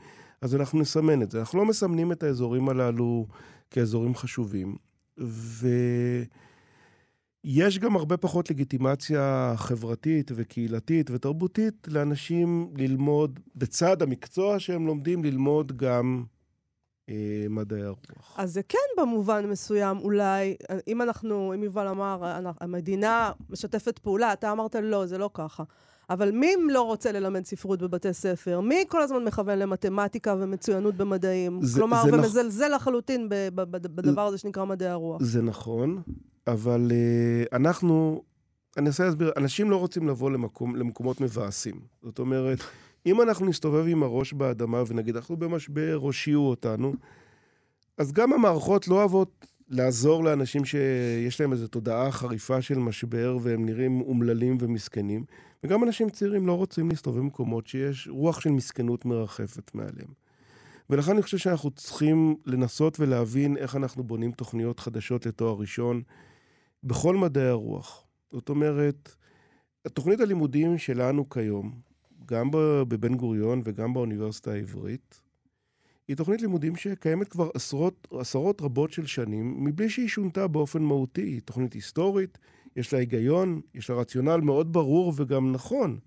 אז אנחנו נסמן את זה. אנחנו לא מסמנים את האזורים הללו כאזורים חשובים. ויש גם הרבה פחות לגיטימציה חברתית וקהילתית ותרבותית לאנשים ללמוד, בצד המקצוע שהם לומדים, ללמוד גם אה, מדעי הרוח.
אז זה כן במובן מסוים, אולי, אם אנחנו, אם יובל אמר, המדינה משתפת פעולה, אתה אמרת לא, זה לא ככה. אבל מי לא רוצה ללמד ספרות בבתי ספר? מי כל הזמן מכוון למתמטיקה ומצוינות במדעים?
זה-
כלומר,
זה נכ-
ומזלזל לחלוטין ב- ב- בדבר הזה שנקרא מדעי הרוח.
זה נכון, אבל uh, אנחנו, אני אנסה להסביר, אנשים לא רוצים לבוא למקום, למקומות מבאסים. זאת אומרת, אם אנחנו נסתובב עם הראש באדמה ונגיד, אנחנו במשבר, הושיעו אותנו, אז גם המערכות לא אוהבות לעזור לאנשים שיש להם איזו תודעה חריפה של משבר והם נראים אומללים ומסכנים, וגם אנשים צעירים לא רוצים להסתובב במקומות שיש רוח של מסכנות מרחפת מעליהם. ולכן אני חושב שאנחנו צריכים לנסות ולהבין איך אנחנו בונים תוכניות חדשות לתואר ראשון בכל מדעי הרוח. זאת אומרת, תוכנית הלימודים שלנו כיום, גם בבן גוריון וגם באוניברסיטה העברית, היא תוכנית לימודים שקיימת כבר עשרות, עשרות רבות של שנים, מבלי שהיא שונתה באופן מהותי. היא תוכנית היסטורית, יש לה היגיון, יש לה רציונל מאוד ברור וגם נכון.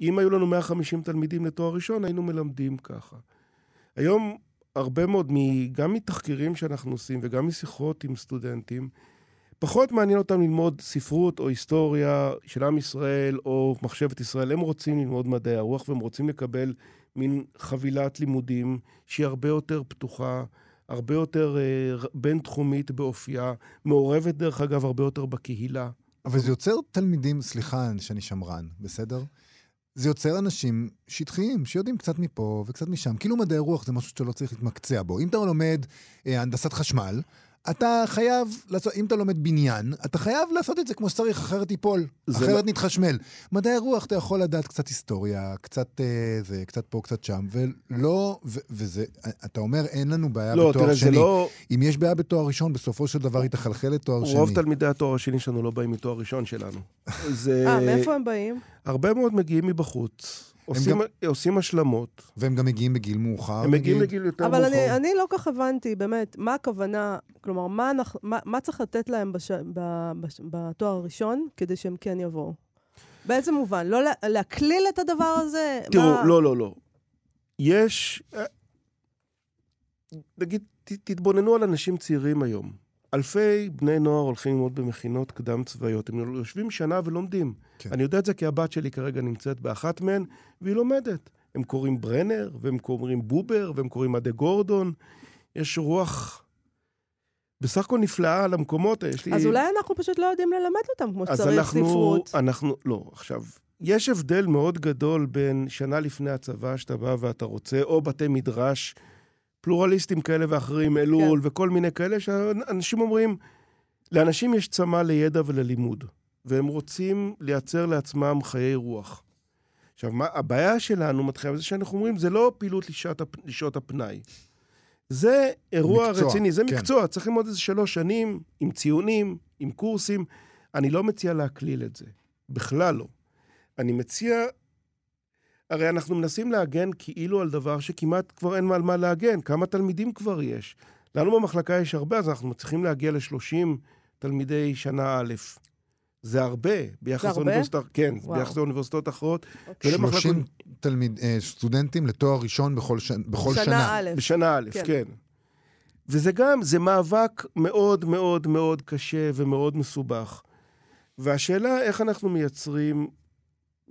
אם היו לנו 150 תלמידים לתואר ראשון, היינו מלמדים ככה. היום הרבה מאוד, גם מתחקירים שאנחנו עושים וגם משיחות עם סטודנטים, פחות מעניין אותם ללמוד ספרות או היסטוריה של עם ישראל או מחשבת ישראל. הם רוצים ללמוד מדעי הרוח והם רוצים לקבל מין חבילת לימודים שהיא הרבה יותר פתוחה, הרבה יותר אה, בין-תחומית באופייה, מעורבת דרך אגב הרבה יותר בקהילה.
אבל זה יוצר תלמידים, סליחה שאני שמרן, בסדר? זה יוצר אנשים שטחיים, שיודעים קצת מפה וקצת משם. כאילו מדעי רוח זה משהו שאתה לא צריך להתמקצע בו. אם אתה לומד אה, הנדסת חשמל, אתה חייב לעשות, אם אתה לומד בניין, אתה חייב לעשות את זה כמו שצריך, אחרת ייפול,
זה
אחרת
לא-
נתחשמל. מדעי רוח, אתה יכול לדעת קצת היסטוריה, קצת אה, זה, קצת פה, קצת שם, ולא, ו, וזה, אתה אומר, אין לנו בעיה
לא,
בתואר
תראה, זה
שני.
לא...
אם יש בעיה בתואר ראשון, בסופו של דבר היא תחלחל לתואר שני.
רוב תלמידי התואר השני שלנו לא באים מתואר ראשון שלנו. זה...
אה, מאיפה הם באים?
הרבה מאוד מגיעים מבחוץ. עושים, עושים השלמות.
והם גם מגיעים בגיל מאוחר.
הם מגיעים
נגיד.
לגיל יותר
אבל
מאוחר.
אני, אני לא כך הבנתי, באמת, מה הכוונה, כלומר, מה, אנחנו, מה, מה צריך לתת להם בש, ב, בש, בתואר הראשון כדי שהם כן יבואו? באיזה מובן? לא לה, להקליל את הדבר הזה?
תראו,
מה...
לא, לא, לא. יש... אה, נגיד, ת, תתבוננו על אנשים צעירים היום. אלפי בני נוער הולכים ללמוד במכינות קדם צבאיות. הם יושבים שנה ולומדים.
כן.
אני יודע את זה כי הבת שלי כרגע נמצאת באחת מהן, והיא לומדת. הם קוראים ברנר, והם קוראים בובר, והם קוראים עדה גורדון. יש רוח בסך הכל נפלאה על המקומות. יש לי...
אז אולי אנחנו פשוט לא יודעים ללמד אותם כמו
אז
שצריך
אנחנו,
ספרות.
אנחנו, לא, עכשיו, יש הבדל מאוד גדול בין שנה לפני הצבא, שאתה בא ואתה רוצה, או בתי מדרש, פלורליסטים כאלה ואחרים, אלול כן. וכל מיני כאלה, שאנשים אומרים, לאנשים יש צמא לידע וללימוד, והם רוצים לייצר לעצמם חיי רוח. עכשיו, מה, הבעיה שלנו מתחילה בזה שאנחנו אומרים, זה לא פעילות לשעת, הפ- לשעות הפנאי. זה אירוע
מקצוע,
רציני, זה
כן.
מקצוע, צריך ללמוד איזה שלוש שנים, עם ציונים, עם קורסים. אני לא מציע להקליל את זה, בכלל לא. אני מציע, הרי אנחנו מנסים להגן כאילו על דבר שכמעט כבר אין על מה להגן, כמה תלמידים כבר יש. לנו במחלקה יש הרבה, אז אנחנו מצליחים להגיע ל-30 תלמידי שנה א'. זה הרבה ביחס
הרבה?
לאוניברסיטאות, כן,
וואו.
ביחס לאוניברסיטאות אחרות.
אוקיי.
ולמחלקות-
30 תלמיד, אה, סטודנטים לתואר ראשון בכל, ש... בכל שנה.
שנה א'.
בשנה א',
כן.
כן. כן. וזה גם, זה מאבק מאוד מאוד מאוד קשה ומאוד מסובך. והשאלה איך אנחנו מייצרים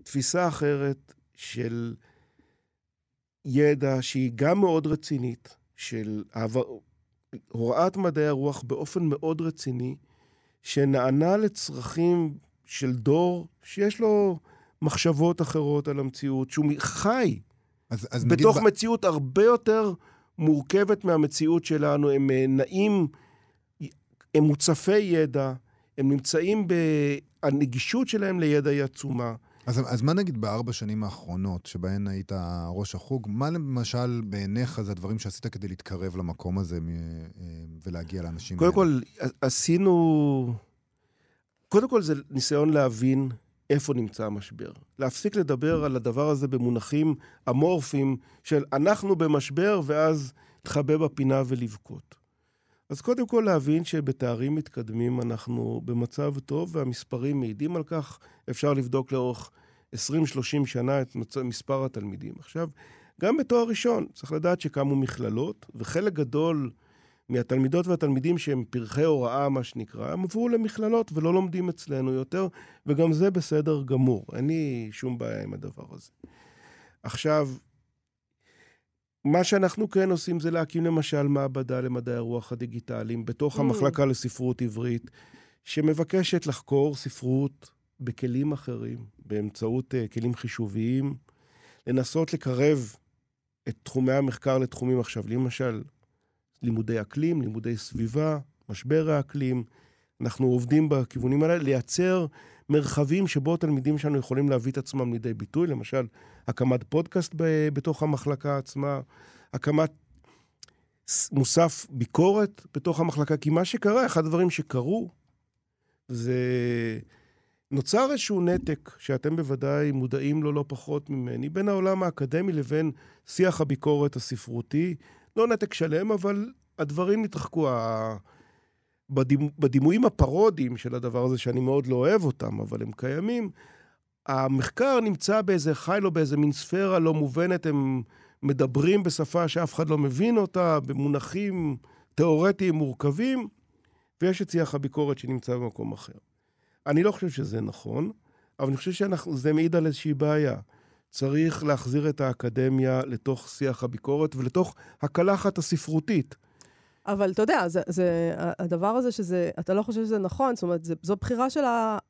תפיסה אחרת של ידע שהיא גם מאוד רצינית, של העבר... הוראת מדעי הרוח באופן מאוד רציני, שנענה לצרכים של דור שיש לו מחשבות אחרות על המציאות, שהוא חי
אז, אז נגיד...
בתוך
ב-
מציאות הרבה יותר מורכבת מהמציאות שלנו. הם אה, נעים, הם מוצפי ידע, הם נמצאים הנגישות שלהם לידע היא עצומה.
אז, אז מה נגיד בארבע שנים האחרונות, שבהן היית ראש החוג, מה למשל בעיניך זה הדברים שעשית כדי להתקרב למקום הזה אה, ולהגיע לאנשים
קודם? כל, עשינו... קודם כל זה ניסיון להבין איפה נמצא המשבר. להפסיק לדבר על הדבר הזה במונחים אמורפיים של אנחנו במשבר ואז תחבא בפינה ולבכות. אז קודם כל להבין שבתארים מתקדמים אנחנו במצב טוב והמספרים מעידים על כך. אפשר לבדוק לאורך 20-30 שנה את מספר התלמידים. עכשיו, גם בתואר ראשון צריך לדעת שקמו מכללות, וחלק גדול מהתלמידות והתלמידים שהם פרחי הוראה, מה שנקרא, הם עברו למכללות ולא לומדים אצלנו יותר, וגם זה בסדר גמור. אין לי שום בעיה עם הדבר הזה. עכשיו, מה שאנחנו כן עושים זה להקים למשל מעבדה למדעי הרוח הדיגיטליים בתוך
Mm.
המחלקה לספרות עברית, שמבקשת לחקור ספרות בכלים אחרים, באמצעות uh, כלים חישוביים, לנסות לקרב את תחומי המחקר לתחומים עכשיו, למשל לימודי אקלים, לימודי סביבה, משבר האקלים. אנחנו עובדים בכיוונים האלה, לייצר מרחבים שבו תלמידים שלנו יכולים להביא את עצמם לידי ביטוי, למשל, הקמת פודקאסט ב- בתוך המחלקה עצמה, הקמת מוסף ביקורת בתוך המחלקה, כי מה שקרה, אחד הדברים שקרו, זה נוצר איזשהו נתק, שאתם בוודאי מודעים לו לא פחות ממני, בין העולם האקדמי לבין שיח הביקורת הספרותי. לא נתק שלם, אבל הדברים התרחקו. ה- בדימ... בדימויים הפרודיים של הדבר הזה, שאני מאוד לא אוהב אותם, אבל הם קיימים, המחקר נמצא באיזה חיל או באיזה מין ספירה לא מובנת, הם מדברים בשפה שאף אחד לא מבין אותה, במונחים תיאורטיים מורכבים, ויש את שיח הביקורת שנמצא במקום אחר. אני לא חושב שזה נכון, אבל אני חושב שזה מעיד על איזושהי בעיה. צריך להחזיר את האקדמיה לתוך שיח הביקורת ולתוך הקלחת הספרותית.
אבל אתה יודע, זה, זה, הדבר הזה שזה, אתה לא חושב שזה נכון, זאת אומרת, זה, זו בחירה של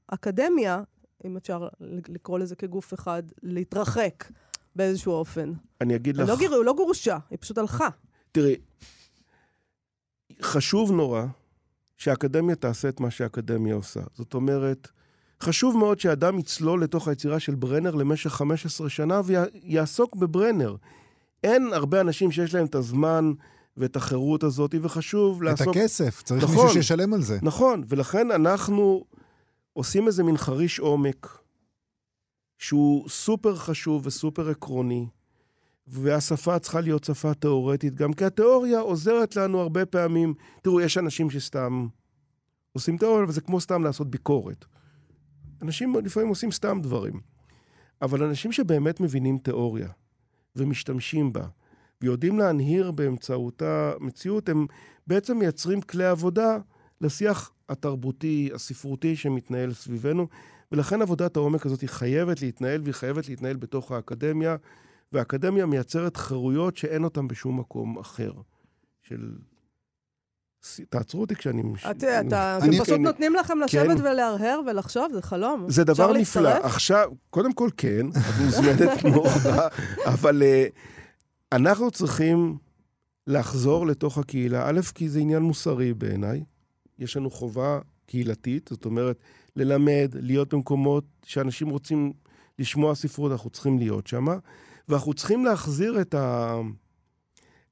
האקדמיה, אם אפשר לקרוא לזה כגוף אחד, להתרחק באיזשהו אופן.
אני אגיד לך...
לא, גיר, לא גורשה, היא פשוט הלכה.
תראי, חשוב נורא שהאקדמיה תעשה את מה שהאקדמיה עושה. זאת אומרת, חשוב מאוד שאדם יצלול לתוך היצירה של ברנר למשך 15 שנה ויעסוק בברנר. אין הרבה אנשים שיש להם את הזמן ואת החירות הזאת, וחשוב
את
לעסוק...
את הכסף, צריך
נכון,
מישהו שישלם על זה.
נכון, ולכן אנחנו עושים איזה מין חריש עומק, שהוא סופר חשוב וסופר עקרוני, והשפה צריכה להיות שפה תיאורטית, גם כי התיאוריה עוזרת לנו הרבה פעמים. תראו, יש אנשים שסתם עושים תיאוריה, וזה כמו סתם לעשות ביקורת. אנשים לפעמים עושים סתם דברים. אבל אנשים שבאמת מבינים תיאוריה ומשתמשים בה, ויודעים להנהיר באמצעותה מציאות, הם בעצם מייצרים כלי עבודה לשיח התרבותי, הספרותי שמתנהל סביבנו, ולכן עבודת העומק הזאת היא חייבת להתנהל, והיא חייבת להתנהל בתוך האקדמיה, והאקדמיה מייצרת חירויות שאין אותן בשום מקום אחר. של... תעצרו אותי כשאני...
אתה, אתה,
אני-
פשוט נותנים לכם לשבת
כן.
ולהרהר ולחשוב, זה חלום.
זה דבר נפלא. עכשיו, קודם כל כן, את מוזמנת נורא, *laughs* אבל uh, אנחנו צריכים לחזור לתוך הקהילה. א', כי זה עניין מוסרי בעיניי. יש לנו חובה קהילתית, זאת אומרת, ללמד, להיות במקומות שאנשים רוצים לשמוע ספרות, אנחנו צריכים להיות שם, ואנחנו צריכים להחזיר את, ה...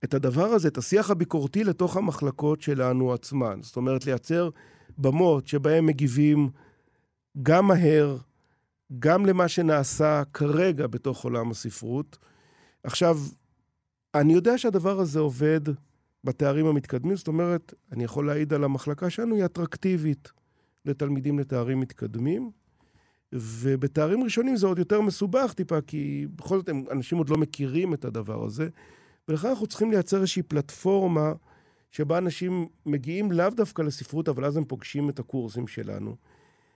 את הדבר הזה, את השיח הביקורתי לתוך המחלקות שלנו עצמן. זאת אומרת, לייצר במות שבהן מגיבים גם מהר, גם למה שנעשה כרגע בתוך עולם הספרות. עכשיו, אני יודע שהדבר הזה עובד בתארים המתקדמים, זאת אומרת, אני יכול להעיד על המחלקה שלנו, היא אטרקטיבית לתלמידים לתארים מתקדמים, ובתארים ראשונים זה עוד יותר מסובך טיפה, כי בכל זאת אנשים עוד לא מכירים את הדבר הזה, ולכן אנחנו צריכים לייצר איזושהי פלטפורמה שבה אנשים מגיעים לאו דווקא לספרות, אבל אז הם פוגשים את הקורסים שלנו.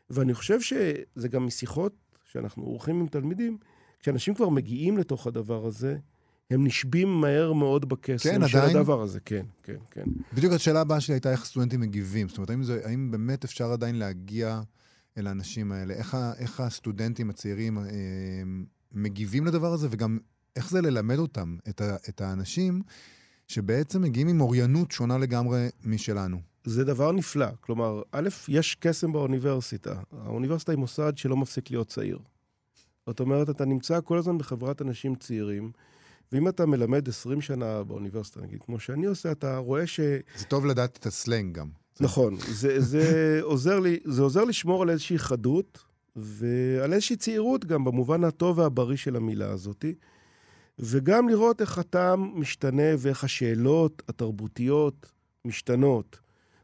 ואני חושב שזה גם משיחות שאנחנו עורכים עם תלמידים, כשאנשים כבר מגיעים לתוך הדבר הזה, הם נשבים מהר מאוד בקסם
כן,
של
עדיין?
הדבר הזה. כן, כן, כן.
בדיוק השאלה הבאה שלי הייתה איך סטודנטים מגיבים. זאת אומרת, האם, זה, האם באמת אפשר עדיין להגיע אל האנשים האלה? איך, ה, איך הסטודנטים הצעירים אה, מגיבים לדבר הזה, וגם איך זה ללמד אותם, את, ה, את האנשים שבעצם מגיעים עם אוריינות שונה לגמרי משלנו.
זה דבר נפלא. כלומר, א', יש קסם באוניברסיטה. האוניברסיטה היא מוסד שלא מפסיק להיות צעיר. זאת אומרת, אתה נמצא כל הזמן בחברת אנשים צעירים, ואם אתה מלמד 20 שנה באוניברסיטה, נגיד, כמו שאני עושה, אתה רואה ש...
זה טוב לדעת את הסלנג גם.
נכון, זה, זה, עוזר לי, זה עוזר לשמור על איזושהי חדות ועל איזושהי צעירות גם, במובן הטוב והבריא של המילה הזאת, וגם לראות איך הטעם משתנה ואיך השאלות התרבותיות משתנות.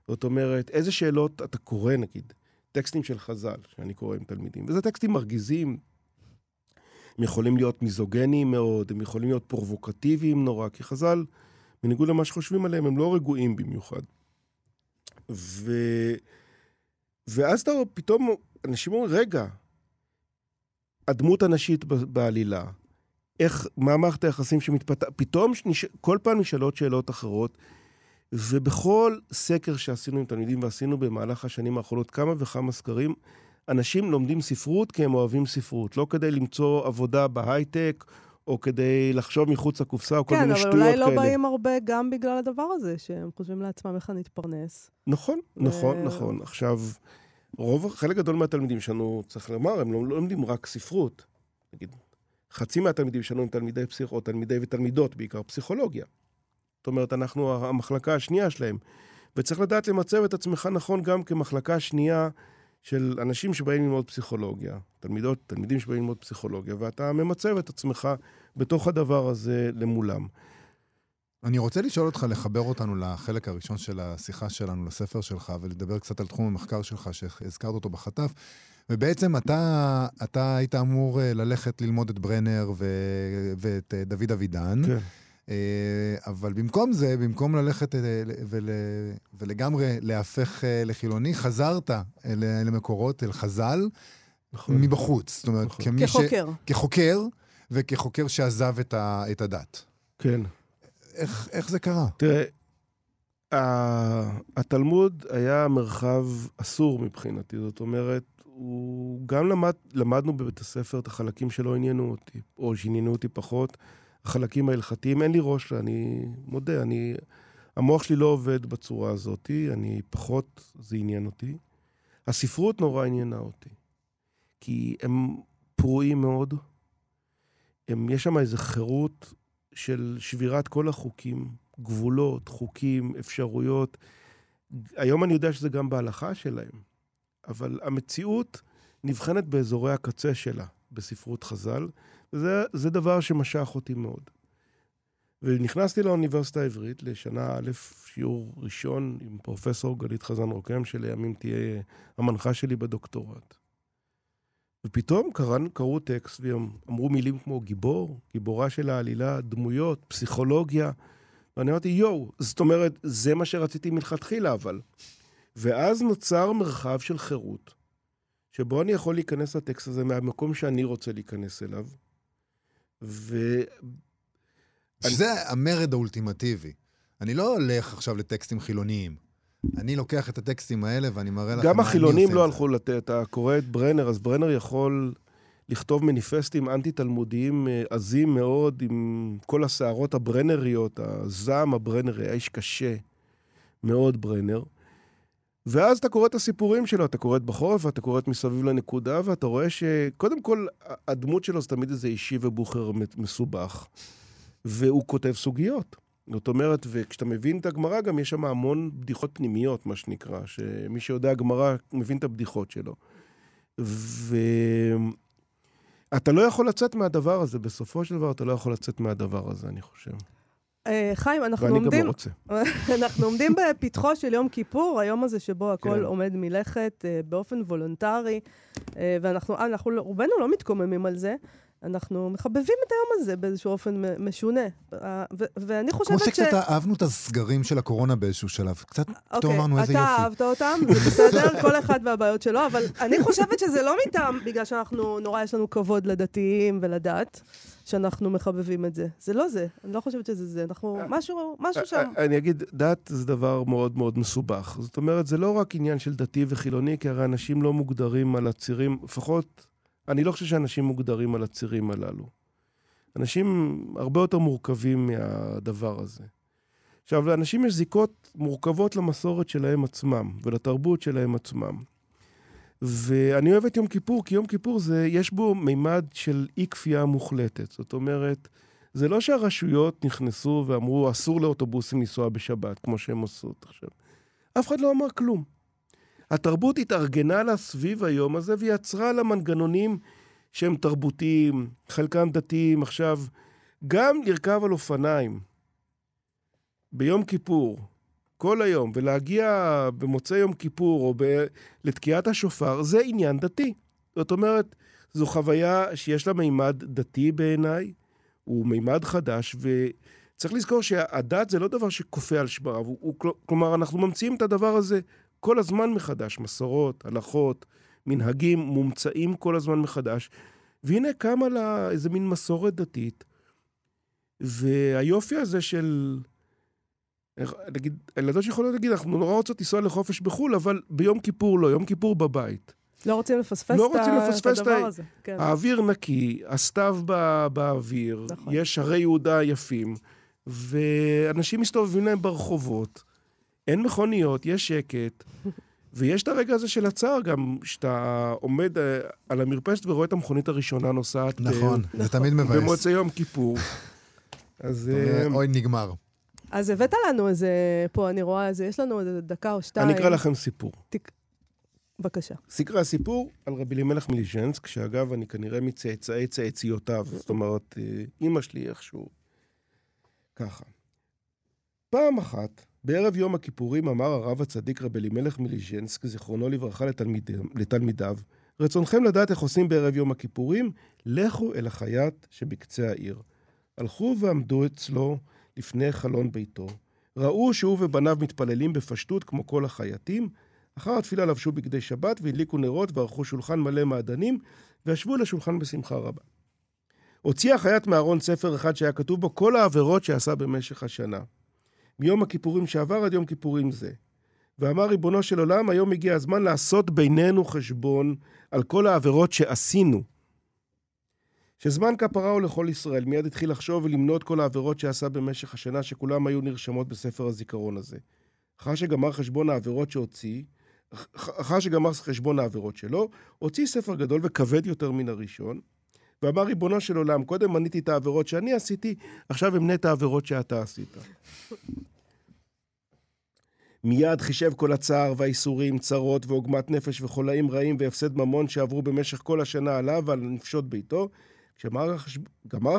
זאת אומרת, איזה שאלות אתה קורא, נגיד, טקסטים של חז"ל, שאני קורא עם תלמידים, וזה טקסטים מרגיזים, הם יכולים להיות מיזוגניים מאוד, הם יכולים להיות פרובוקטיביים נורא, כי חז"ל, בניגוד למה שחושבים עליהם, הם לא רגועים במיוחד. ו... ואז אתה פתאום, אנשים אומרים, רגע, הדמות הנשית בעלילה, איך, מה מערכת היחסים שמתפתחת, פתאום נש... כל פעם נשאלות שאלות אחרות, ובכל סקר שעשינו עם תלמידים, ועשינו במהלך השנים האחרונות כמה וכמה סקרים, אנשים לומדים ספרות כי הם אוהבים ספרות, לא כדי למצוא עבודה בהייטק, או כדי לחשוב מחוץ לקופסה, או כל
כן,
מיני שטויות
כאלה.
כאלה.
כן, אבל אולי לא באים הרבה גם בגלל הדבר הזה, שהם חושבים לעצמם איך אני אתפרנס.
נכון, נכון, נכון. עכשיו, רוב, חלק גדול מהתלמידים שלנו, צריך לומר, הם לא, לא לומדים רק ספרות. נגיד, חצי מהתלמידים שלנו הם תלמידי פסיכ... או תלמידי ותלמידות, בעיקר פסיכולוגיה. זאת אומרת, אנחנו המחלקה השנייה שלהם. וצריך לדעת למצב את עצמך נכון גם כמחלקה שנייה של אנשים שבאים ללמוד פסיכולוגיה, תלמידות, תלמידים שבאים ללמוד פסיכולוגיה, ואתה ממצב את עצמך בתוך הדבר הזה למולם.
אני רוצה לשאול אותך, לחבר אותנו לחלק הראשון של השיחה שלנו, לספר שלך, ולדבר קצת על תחום המחקר שלך, שהזכרת אותו בחטף. ובעצם אתה, אתה היית אמור ללכת ללמוד את ברנר ו, ואת דוד אבידן.
כן.
אבל במקום זה, במקום ללכת ול, ולגמרי להפך לחילוני, חזרת למקורות, אל חז"ל, נכון. מבחוץ. זאת אומרת,
נכון. כחוקר.
ש... כחוקר, וכחוקר שעזב את, ה, את הדת.
כן.
איך, איך זה קרה?
תראה, התלמוד היה מרחב אסור מבחינתי, זאת אומרת, הוא גם למד, למדנו בבית הספר את החלקים שלא עניינו אותי, או שעניינו אותי פחות. החלקים ההלכתיים, אין לי ראש, אני מודה, אני... המוח שלי לא עובד בצורה הזאת, אני פחות, זה עניין אותי. הספרות נורא עניינה אותי, כי הם פרועים מאוד, הם, יש שם איזו חירות של שבירת כל החוקים, גבולות, חוקים, אפשרויות. היום אני יודע שזה גם בהלכה שלהם, אבל המציאות נבחנת באזורי הקצה שלה, בספרות חז"ל, וזה דבר שמשך אותי מאוד. ונכנסתי לאוניברסיטה העברית לשנה א', שיעור ראשון עם פרופסור גלית חזן רוקם, שלימים תהיה המנחה שלי בדוקטורט. ופתאום קראו, קראו טקסט ואמרו מילים כמו גיבור, גיבורה של העלילה, דמויות, פסיכולוגיה. ואני אמרתי, יואו, זאת אומרת, זה מה שרציתי מלכתחילה, אבל. ואז נוצר מרחב של חירות, שבו אני יכול להיכנס לטקסט הזה מהמקום שאני רוצה להיכנס אליו. ו...
שזה אני... המרד האולטימטיבי. אני לא הולך עכשיו לטקסטים חילוניים. אני לוקח את הטקסטים האלה ואני מראה לכם
גם החילונים לא הלכו לתת, אתה קורא את ברנר, אז ברנר יכול לכתוב מניפסטים אנטי-תלמודיים אה, עזים מאוד, עם כל הסערות הברנריות, הזעם הברנרי, האיש קשה מאוד ברנר. ואז אתה קורא את הסיפורים שלו, אתה קורא את בחורף, ואתה קורא את מסביב לנקודה, ואתה רואה שקודם כל, הדמות שלו זה תמיד איזה אישי ובוכר מסובך, והוא כותב סוגיות. זאת אומרת, וכשאתה מבין את הגמרא, גם יש שם המון בדיחות פנימיות, מה שנקרא, שמי שיודע גמרא מבין את הבדיחות שלו. ואתה לא יכול לצאת מהדבר הזה, בסופו של דבר אתה לא יכול לצאת מהדבר הזה, אני חושב.
חיים, אנחנו
ואני
עומדים...
גם לא רוצה. *laughs*
אנחנו עומדים בפתחו של יום כיפור, היום הזה שבו הכל
כן.
עומד מלכת uh, באופן וולונטרי, uh, ואנחנו, אנחנו רובנו לא מתקוממים על זה. אנחנו מחבבים את היום הזה באיזשהו אופן משונה. אה, ו- ואני חושבת
כמו
ש...
שקצת אהבנו את הסגרים של הקורונה באיזשהו שלב. קצת פתאום
אוקיי,
אמרנו איזה
אתה
יופי.
אהבת אותם, זה בסדר, כל אחד והבעיות שלו, אבל אני חושבת שזה לא מטעם בגלל שאנחנו, נורא יש לנו כבוד לדתיים ולדת, שאנחנו מחבבים את זה. זה לא זה, אני לא חושבת שזה זה, אנחנו, משהו, משהו שם.
אני אגיד, דת זה דבר מאוד מאוד מסובך. זאת אומרת, זה לא רק עניין של דתי וחילוני, כי הרי אנשים לא מוגדרים על הצירים, לפחות, אני לא חושב שאנשים מוגדרים על הצירים הללו. אנשים הרבה יותר מורכבים מהדבר הזה. עכשיו, לאנשים יש זיקות מורכבות למסורת שלהם עצמם ולתרבות שלהם עצמם. ואני אוהב את יום כיפור, כי יום כיפור זה, יש בו מימד של אי כפייה מוחלטת. זאת אומרת, זה לא שהרשויות נכנסו ואמרו, אסור לאוטובוסים לנסוע בשבת, כמו שהם עושות עכשיו. אף אחד לא אמר כלום. התרבות התארגנה לה סביב היום הזה ויצרה לה מנגנונים שהם תרבותיים, חלקם דתיים. עכשיו, גם לרכב על אופניים ביום כיפור, כל היום, ולהגיע במוצאי יום כיפור או ב... לתקיעת השופר, זה עניין דתי. זאת אומרת, זו חוויה שיש לה מימד דתי בעיניי, הוא מימד חדש, וצריך לזכור שהדת זה לא דבר שכופה על שמריו, כלומר, אנחנו ממציאים את הדבר הזה כל הזמן מחדש, מסורות, הלכות, מנהגים מומצאים כל הזמן מחדש, והנה קמה לה איזה מין מסורת דתית, והיופי הזה של... נגיד, הילדות שיכולות להגיד, אנחנו נורא רוצות לנסוע לחופש בחו"ל, אבל ביום כיפור לא, יום כיפור בבית.
לא רוצים לפספס, לא רוצים לפספס את הדבר הזה.
כן. האוויר נקי, הסתיו בא, באוויר, נכון. יש הרי יהודה יפים, ואנשים מסתובבים להם ברחובות, אין מכוניות, יש שקט, ויש את הרגע הזה של הצער גם, שאתה עומד אה, על המרפסת ורואה את המכונית הראשונה נוסעת.
נכון, אה, זה תמיד מבאס.
במוצאי יום כיפור. אז...
אה, אוי, נגמר.
אז הבאת לנו איזה, פה אני רואה איזה, יש לנו איזה דקה או שתיים.
אני אקרא לכם סיפור.
תק... בבקשה.
סקרה סיפור על רבי אלימלך מליז'נסק, שאגב, אני כנראה מצאצאי צאציותיו, זאת אומרת, אימא שלי איכשהו. ככה. פעם אחת, בערב יום הכיפורים אמר הרב הצדיק רבי אלימלך מליז'נסק, זיכרונו לברכה לתלמידיו, רצונכם לדעת איך עושים בערב יום הכיפורים? לכו אל החייט שבקצה העיר. הלכו ועמדו אצלו לפני חלון ביתו. ראו שהוא ובניו מתפללים בפשטות כמו כל החייטים. אחר התפילה לבשו בגדי שבת והדליקו נרות וערכו שולחן מלא מעדנים וישבו לשולחן בשמחה רבה. הוציא החייט מהארון ספר אחד שהיה כתוב בו כל העבירות שעשה במשך השנה. מיום הכיפורים שעבר עד יום כיפורים זה. ואמר ריבונו של עולם, היום הגיע הזמן לעשות בינינו חשבון על כל העבירות שעשינו. שזמן כפרה הוא לכל ישראל, מיד התחיל לחשוב ולמנות כל העבירות שעשה במשך השנה, שכולם היו נרשמות בספר הזיכרון הזה. אחר שגמר חשבון העבירות שהוציא, אחר שגמר חשבון העבירות שלו, הוציא ספר גדול וכבד יותר מן הראשון, ואמר, ריבונו של עולם, קודם מניתי את העבירות שאני עשיתי, עכשיו אמנה את העבירות שאתה עשית. מיד חישב כל הצער והאיסורים, צרות ועוגמת נפש וחולאים רעים והפסד ממון שעברו במשך כל השנה עליו ועל נפשות ביתו. כשגמר החשבון,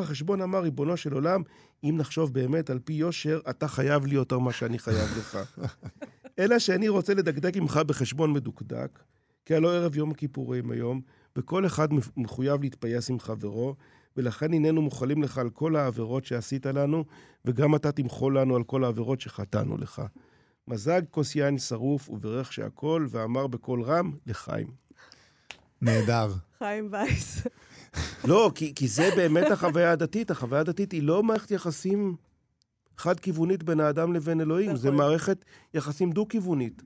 החשבון אמר, ריבונו של עולם, אם נחשוב באמת על פי יושר, אתה חייב לי יותר מה שאני חייב לך. אלא שאני רוצה לדקדק עמך בחשבון מדוקדק, כי הלא ערב יום הכיפורים היום, וכל אחד מחויב להתפייס עם חברו, ולכן הננו מוחלים לך על כל העבירות שעשית לנו, וגם אתה תמחול לנו על כל העבירות שחטאנו לך. מזג כוס יין שרוף וברך שהכל, ואמר בקול רם, לחיים.
נהדר.
חיים וייס. *laughs*
לא, כי, כי זה באמת החוויה הדתית. החוויה הדתית היא לא מערכת יחסים חד-כיוונית בין האדם לבין אלוהים, זה נכון. מערכת יחסים דו-כיוונית.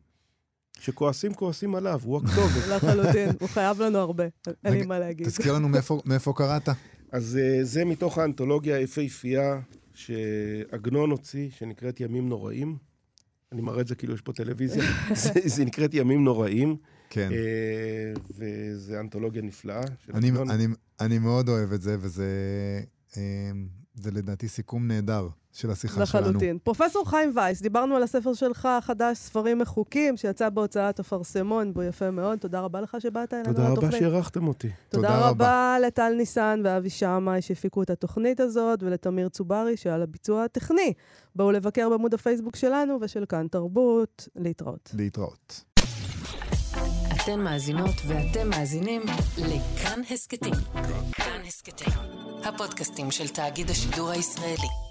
שכועסים, כועסים עליו, הוא הכתובת. *laughs*
לחלוטין, הוא חייב לנו הרבה, אין לי מה להגיד.
תזכיר לנו מאיפה קראת.
אז אה, זה מתוך האנתולוגיה היפהפייה שעגנון הוציא, שנקראת ימים נוראים. אני מראה את זה כאילו יש פה טלוויזיה. *laughs* זה נקראת ימים נוראים.
כן.
וזה אנתולוגיה נפלאה.
אני מאוד אוהב את זה, וזה אה, לדעתי סיכום נהדר. של השיחה לחלוטין. שלנו. לחלוטין.
פרופסור חיים וייס, דיברנו על הספר שלך החדש, ספרים מחוקים, שיצא בהוצאת אפרסמון, בו יפה מאוד. תודה רבה לך שבאת אלינו
לתוכנית. תודה רבה שאירחתם אותי.
תודה, תודה רבה לטל ניסן ואבי שמאי שהפיקו את התוכנית הזאת, ולתמיר צוברי שעל הביצוע הטכני. בואו לבקר בעמוד הפייסבוק שלנו ושל כאן תרבות. להתראות.
להתראות.
אתן מאזינות ואתם מאזינים לכאן הסכתים. כאן הסכתים, הפודקאסטים של תאגיד השידור הישראלי.